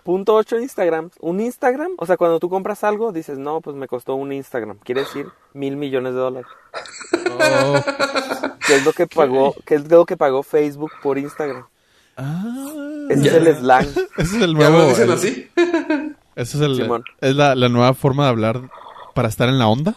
Punto 8 Instagrams. Un Instagram, o sea, cuando tú compras algo, dices, no, pues me costó un Instagram. Quiere decir mil millones de dólares. Oh. ¿Qué es lo que pagó, qué es lo que pagó Facebook por Instagram? Ah. Ese es el slang. Ese es el ¿Ya nuevo. lo dicen el- así? Ese es el. Simón. Es la, la nueva forma de hablar para estar en la onda.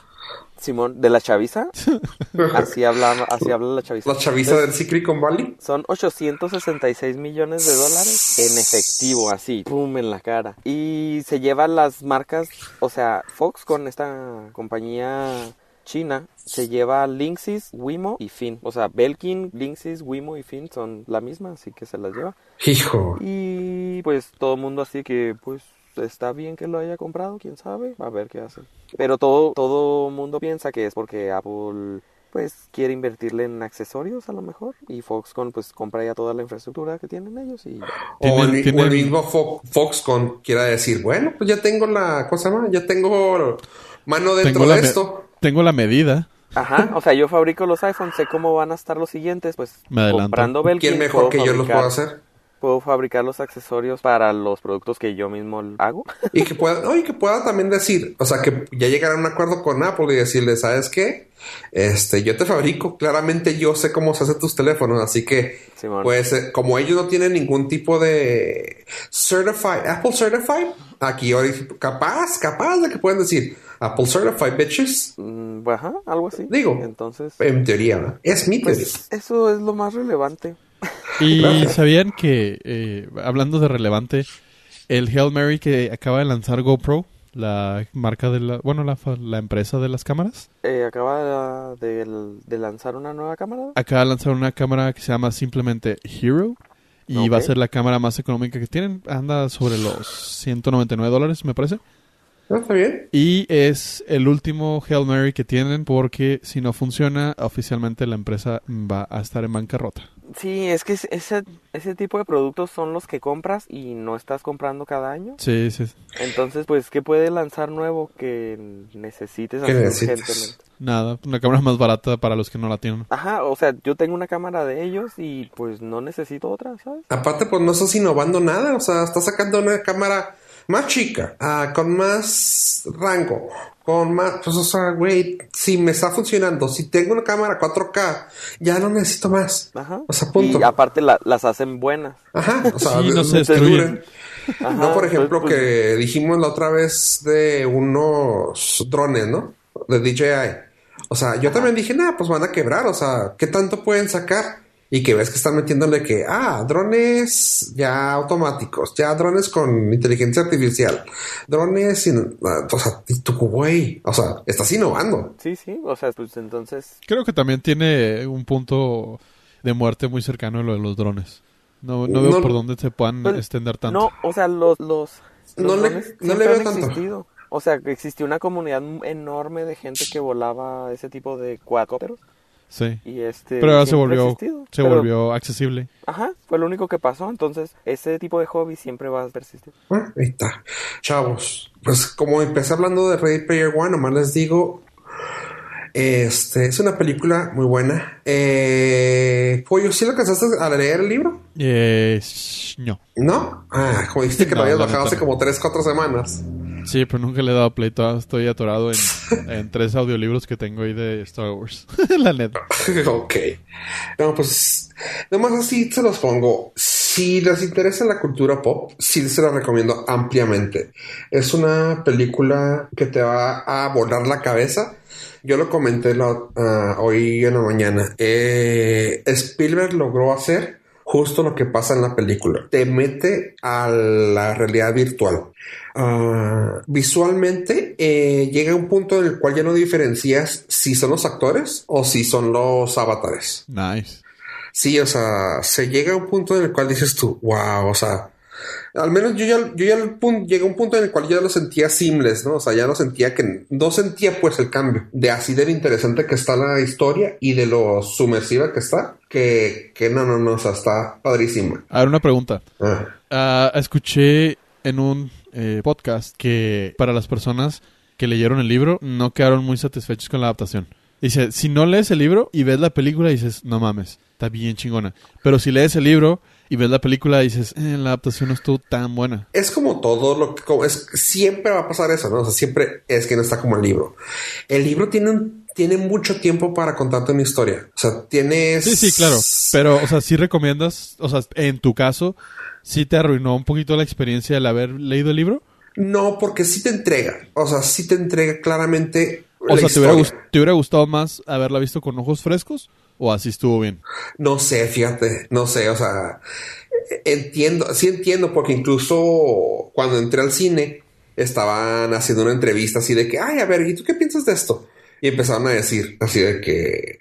Simón, de la chaviza. <laughs> Así habla, así habla la chaviza. La chaviza del Silicon Valley. Son 866 millones de dólares en efectivo, así, pum, en la cara. Y se llevan las marcas, o sea, Fox con esta compañía china, se lleva Linksys, Wimo y Fin. O sea, Belkin, Linksys, Wimo y Fin son la misma, así que se las lleva. Hijo. Y pues todo el mundo así que, pues, está bien que lo haya comprado, quién sabe, a ver qué hace. Pero todo todo mundo piensa que es porque Apple pues quiere invertirle en accesorios a lo mejor y Foxconn pues compra ya toda la infraestructura que tienen ellos y O el, o mismo Fo- Foxconn quiera decir, bueno, pues ya tengo la cosa más, ya tengo mano dentro Tengo de esto. tengo la medida. Ajá, o sea, yo fabrico los iPhones, sé cómo van a estar los siguientes, pues Me comprando Belkin ¿Quién mejor que yo los puedo hacer? Puedo fabricar los accesorios para los productos que yo mismo hago. <laughs> Y que pueda, no, y que pueda también decir, o sea, que ya llegar a un acuerdo con Apple y decirle, ¿sabes qué? Este, yo te fabrico, claramente yo sé cómo se hacen tus teléfonos, así que, Simón. pues, eh, como ellos no tienen ningún tipo de certified, Apple certified, aquí capaz, capaz de que pueden decir, Apple certified bitches, Mm, ajá, algo así. Digo, Entonces, en teoría, ¿no? es mi teoría. pues eso es lo más relevante. Y Gracias. sabían que, eh, hablando de relevante, el Hail Mary que acaba de lanzar GoPro, la marca de la, bueno, la, fa- la empresa de las cámaras, Eh, acaba de, de lanzar una nueva cámara. acaba de lanzar una cámara que se llama simplemente Hero. Y va a ser la cámara más económica que tienen. Anda sobre los 199 dólares, me parece. ¿No? ¿Está bien? Y es el último Hail Mary que tienen porque si no funciona, oficialmente la empresa va a estar en bancarrota. Sí, es que es- ese, ese tipo de productos son los que compras y no estás comprando cada año. Sí, sí. Entonces, pues, ¿qué puede lanzar nuevo que necesites necesites. urgentemente? Nada, una cámara más barata para los que no la tienen. Ajá, o sea, yo tengo una cámara de ellos y pues no necesito otra, ¿sabes? Aparte, pues no estás innovando nada, o sea, estás sacando una cámara más chica, ah, con más rango, con más, pues, o sea, güey, si me está funcionando, si tengo una cámara 4K, ya no necesito más. Ajá. O sea, punto. Y aparte la- las hacen buenas. Ajá, o sea, Sí, no se de- destruyen. duran. Ajá, no, por ejemplo, pues, pues, que dijimos la otra vez de unos drones, ¿no? De DJI. O sea, yo también dije, nah, pues van a quebrar, o sea, ¿qué tanto pueden sacar? Y que ves que están metiéndole que, ah, drones ya automáticos, ya drones con inteligencia artificial, drones sin, o sea, y tú, güey, o sea, estás innovando. Sí, sí, o sea, pues entonces... Creo que también tiene un punto de muerte muy cercano a lo de los drones. No, no veo No- por dónde se puedan extender tanto. No, o sea, los, los, los No le- drones no le veo tanto. existido. O sea, que existió una comunidad enorme de gente que volaba ese tipo de cuadcópteros. Sí. Y este. Pero ahora se volvió, existido. se Pero, volvió accesible. Ajá, fue lo único que pasó. Entonces, ese tipo de hobby siempre va a persistir. Ahí está. Chavos, pues como empecé hablando de Ready Player One, nomás les digo, este es una película muy buena. Eh, Pollo, ¿sí lo alcanzaste a leer el libro? Eh, no. ¿No? Ah, como dijiste que lo No, habías la bajado hace como 3, 4 semanas. Sí, pero nunca le he dado play. Todavía estoy atorado en, <laughs> en tres audiolibros que tengo ahí de Star Wars. <laughs> La neta. <laughs> ok. No, pues, nomás así se los pongo. Si les interesa la cultura pop, sí se la recomiendo ampliamente. Es una película que te va a volar la cabeza. Yo lo comenté la- ah, hoy en la mañana. Eh, Spielberg logró hacer justo lo que pasa en la película. Te mete a la realidad virtual. Ah, visualmente eh, llega un punto en el cual ya no diferencias si son los actores o si son los avatares. Nice. Sí, o sea, se llega a un punto en el cual dices tú, wow, o sea, al menos yo ya, yo ya al pun- llegué a un punto en el cual ya lo sentía seamless, ¿no? O sea, ya no sentía que, no sentía pues el cambio de así de lo interesante que está la historia y de lo sumersiva que está, que, que no, no, no, o sea, está padrísima. A ver, una pregunta. Ah, Ah, escuché en un eh, podcast que para las personas que leyeron el libro no quedaron muy satisfechos con la adaptación. Dice, si no lees el libro y ves la película, dices, no mames, está bien chingona. Pero si lees el libro y ves la película, dices, eh, la adaptación no estuvo tan buena. Es como todo lo que como es siempre va a pasar eso, ¿no? O sea, siempre es que no está como el libro. El libro tiene un- tiene mucho tiempo para contarte una historia. O sea, tienes Sí, sí, claro. Pero, o sea, sí recomiendas, o sea, en tu caso, sí te arruinó un poquito la experiencia el haber leído el libro. No, porque sí te entrega. O sea, sí te entrega claramente. O la sea, ¿te hubiera, ¿te hubiera gustado más haberla visto con ojos frescos? ¿O así estuvo bien? No sé, fíjate, no sé, o sea, entiendo, sí entiendo, porque incluso cuando entré al cine estaban haciendo una entrevista así de que, ay, a ver, ¿y tú qué piensas de esto? Y empezaron a decir así de que,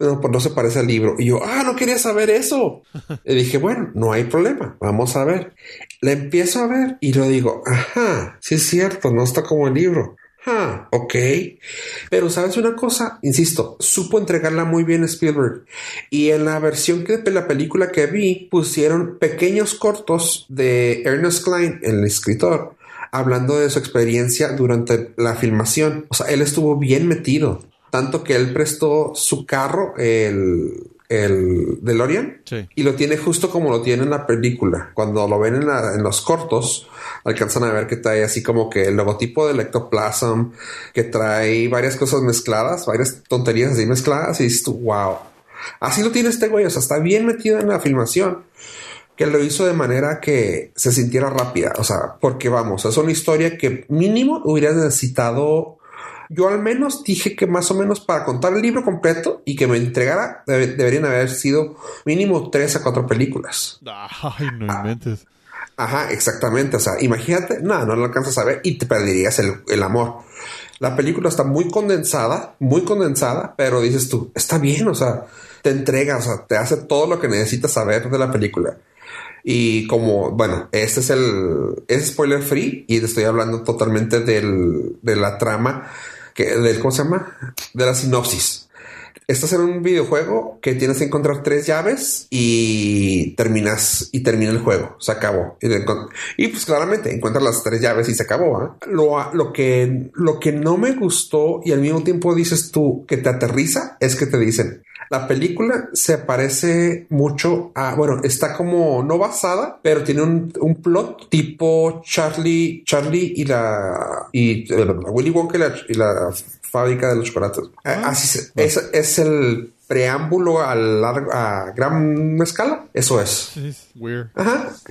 no, pues no se parece al libro. Y yo, ah, no quería saber eso. <laughs> y dije, bueno, no hay problema, vamos a ver. La empiezo a ver y lo digo, ajá, sí es cierto, no está como el libro. Ah, ok. Pero sabes una cosa, insisto, supo entregarla muy bien Spielberg. Y en la versión que de la película que vi, pusieron pequeños cortos de Ernest Klein, el escritor, hablando de su experiencia durante la filmación. O sea, él estuvo bien metido. Tanto que él prestó su carro, el, el DeLorean, Sí. y lo tiene justo como lo tiene en la película. Cuando lo ven en, la- en los cortos, alcanzan a ver que trae así como que el logotipo del Ectoplasm, que trae varias cosas mezcladas, varias tonterías así mezcladas, y dices wow. Así lo tiene este güey, o sea, está bien metido en la filmación. Que lo hizo de manera que se sintiera rápida, o sea, porque vamos, es una historia que mínimo hubiera necesitado yo al menos dije que más o menos para contar el libro completo y que me entregara, debe- deberían haber sido mínimo tres a cuatro películas. Ay, no inventes. Ajá, exactamente. O sea, imagínate, nada, no lo alcanzas a ver y te perderías el, el amor. La película está muy condensada, muy condensada, pero dices tú, está bien, o sea, te entrega, o sea, te hace todo lo que necesitas saber de la película. Y como, bueno, este es el, es spoiler free y te estoy hablando totalmente del, de la trama, que, del, ¿cómo se llama? De la sinopsis. Estás en un videojuego que tienes que encontrar tres llaves y terminas y termina el juego. Se acabó. Y, pues claramente encuentras las tres llaves y se acabó. ¿ah? Lo, lo, que, lo que no me gustó y al mismo tiempo dices tú que te aterriza es que te dicen la película se parece mucho a, bueno, está como no basada, pero tiene un, un plot tipo Charlie, Charlie y la, y eh, Willy Wonka y y la fábrica de los chocolates. Eh, Así se- es, es el preámbulo a, largo, a gran escala. Eso es. Weird. Ajá. Ok.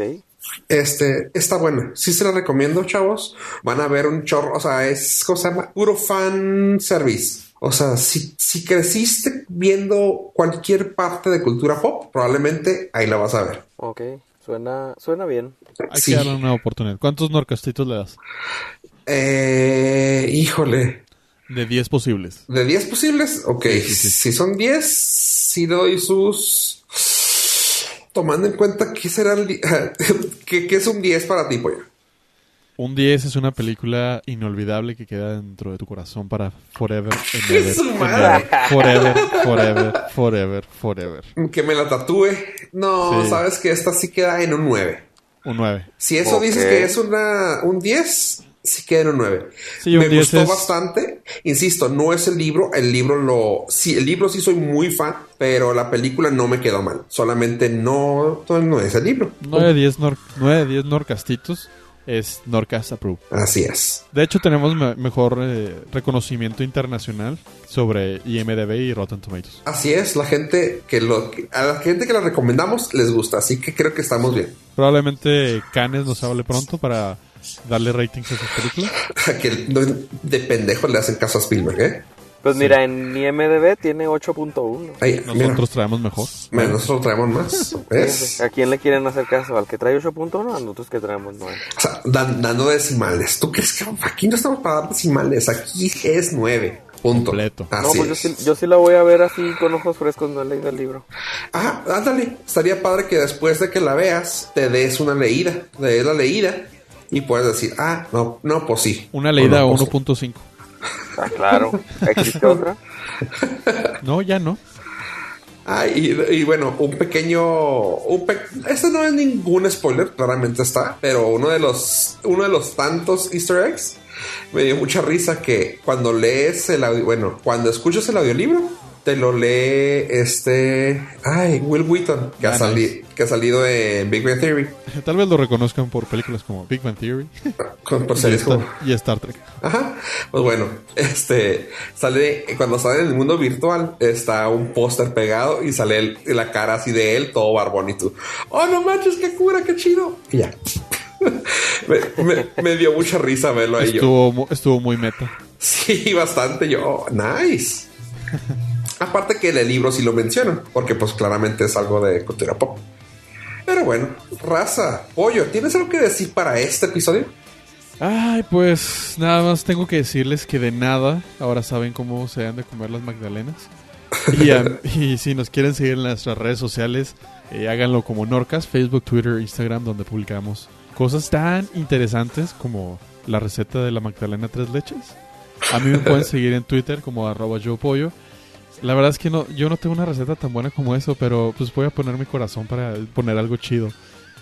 Este está buena. Sí se la recomiendo, chavos. Van a ver un chorro. O sea, es cosa llama puro fan service. O sea, si, si creciste viendo cualquier parte de cultura pop, probablemente ahí la vas a ver. Ok. Suena, suena bien. Hay Sí. que darle una oportunidad. ¿Cuántos norcastitos le das? Eh, híjole. De 10 posibles. ¿De 10 posibles? Ok. Sí, sí, sí. Si son 10, si doy sus. Tomando en cuenta que será el di- <laughs> que, que es un 10 para ti, pollo. Un 10 es una película inolvidable que queda dentro de tu corazón para forever <laughs> and ¡Qué ever. su and madre! ever. Forever, forever, forever, forever. Que me la tatúe. No, Sí. sabes que esta sí queda en un 9. Un 9. Si eso Ok. dices que es una, un 10, sí queda en un 9. Sí, un Me 10 gustó es- bastante. Insisto, no es el libro. El libro lo. Sí, el libro sí soy muy fan, pero la película no me quedó mal. Solamente no, no, no es el libro. 9 de 10, nor 9 de 10 norcastitos es Norcast Approved. Así es. De hecho, tenemos me- mejor eh, reconocimiento internacional sobre IMDB y Rotten Tomatoes. Así es. La gente que lo. A la gente que la recomendamos les gusta. Así que creo que estamos bien. Probablemente Canes nos hable pronto para darle ratings a sus películas. <laughs> que no- de pendejo le hacen caso a Spielberg, ¿eh? Pues mira, en mi MDB tiene 8.1. Ahí, mira. Nosotros traemos mejor. Mira, nosotros traemos más. <laughs> ¿Ves? ¿A quién le quieren hacer caso? ¿Al que trae 8.1 a nosotros que traemos 9? O sea, dan- dando decimales. ¿Tú crees que aquí no estamos para dar decimales? Aquí es 9. Punto. Completo. No, Así pues yo sí, yo sí la voy a ver así con ojos frescos, no he leído el libro. Ah, ándale. Estaría padre que después de que la veas, te des una leída. Te des la leída y puedes decir, ah, no, no, pues sí. Una leída no, pues, 1.5. Ah, claro. ¿Existe otra? <laughs> No, ya no. Ah, y, y bueno, un pequeño. Un pe- este no es ningún spoiler, claramente está, pero uno de los, uno de los tantos Easter eggs me dio mucha risa que cuando lees el audio, bueno, cuando escuchas el audiolibro, te lo lee este. Ay, Will Wheaton, que, ha, Ah, nice. que ha salido de Big Bang Theory. <laughs> Tal vez lo reconozcan por películas como Big Bang Theory <laughs> Con, por y, series Star, como- y Star Trek. Ajá. Pues bueno, este sale cuando sale en el mundo virtual, está un póster pegado y sale el- la cara así de él, todo barbón y tú. Oh, no manches, qué cura, qué chido. Y ya. <laughs> me, me- me dio mucha risa verlo ahí. Estuvo, estuvo muy meta. Sí, bastante. Yo, oh, nice. Aparte que en el libro sí lo mencionan, porque pues claramente es algo de cultura pop. Pero bueno, raza, pollo, ¿tienes algo que decir para este episodio? Ay, pues nada más tengo que decirles que de nada ahora saben cómo se han de comer las magdalenas. Y <laughs> si nos quieren seguir en nuestras redes sociales, eh, háganlo como Norcas, Facebook, Twitter, Instagram, donde publicamos cosas tan interesantes como la receta de la magdalena tres leches. A mí me pueden <laughs> seguir en Twitter como arroba yo pollo. La verdad es que no, yo no tengo una receta tan buena como eso, pero pues voy a poner mi corazón para poner algo chido.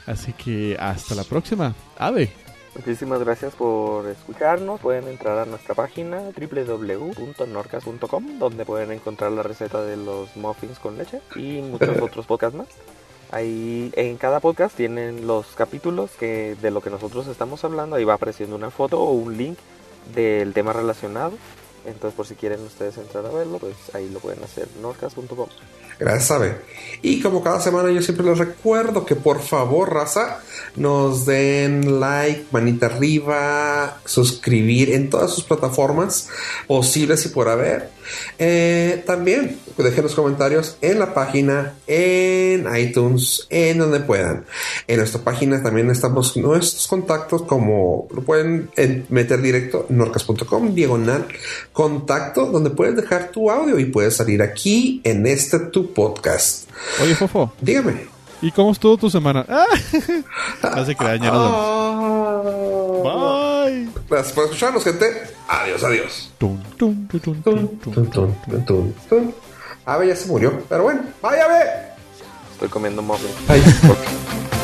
Así que hasta la próxima. Ave. Muchísimas gracias por escucharnos. Pueden entrar a nuestra página www.norcas.com donde pueden encontrar la receta de los muffins con leche y muchos <laughs> otros podcasts más. Ahí en cada podcast tienen los capítulos que de lo que nosotros estamos hablando. Ahí va apareciendo una foto o un link del tema relacionado. Entonces por si quieren ustedes entrar a verlo, pues ahí lo pueden hacer. norcas.com. Gracias, Abe. Y como cada semana yo siempre les recuerdo que por favor, raza, nos den like, manita arriba, suscribir en todas sus plataformas posibles y por haber. Eh, también dejen los comentarios en la página, en iTunes, en donde puedan. En nuestra página también estamos nuestros contactos como lo pueden en- meter directo norcas.com, diagonal contacto, donde puedes dejar tu audio y puedes salir aquí en este tu podcast. Oye, Fofo. Dígame. ¿Y cómo estuvo tu semana? <laughs> Ah, Hace que. Ah. Bye. Gracias por escucharnos, gente. Adiós, adiós. Ave ya se murió, pero bueno, vaya Ave. Estoy comiendo muffins. Ay, <laughs>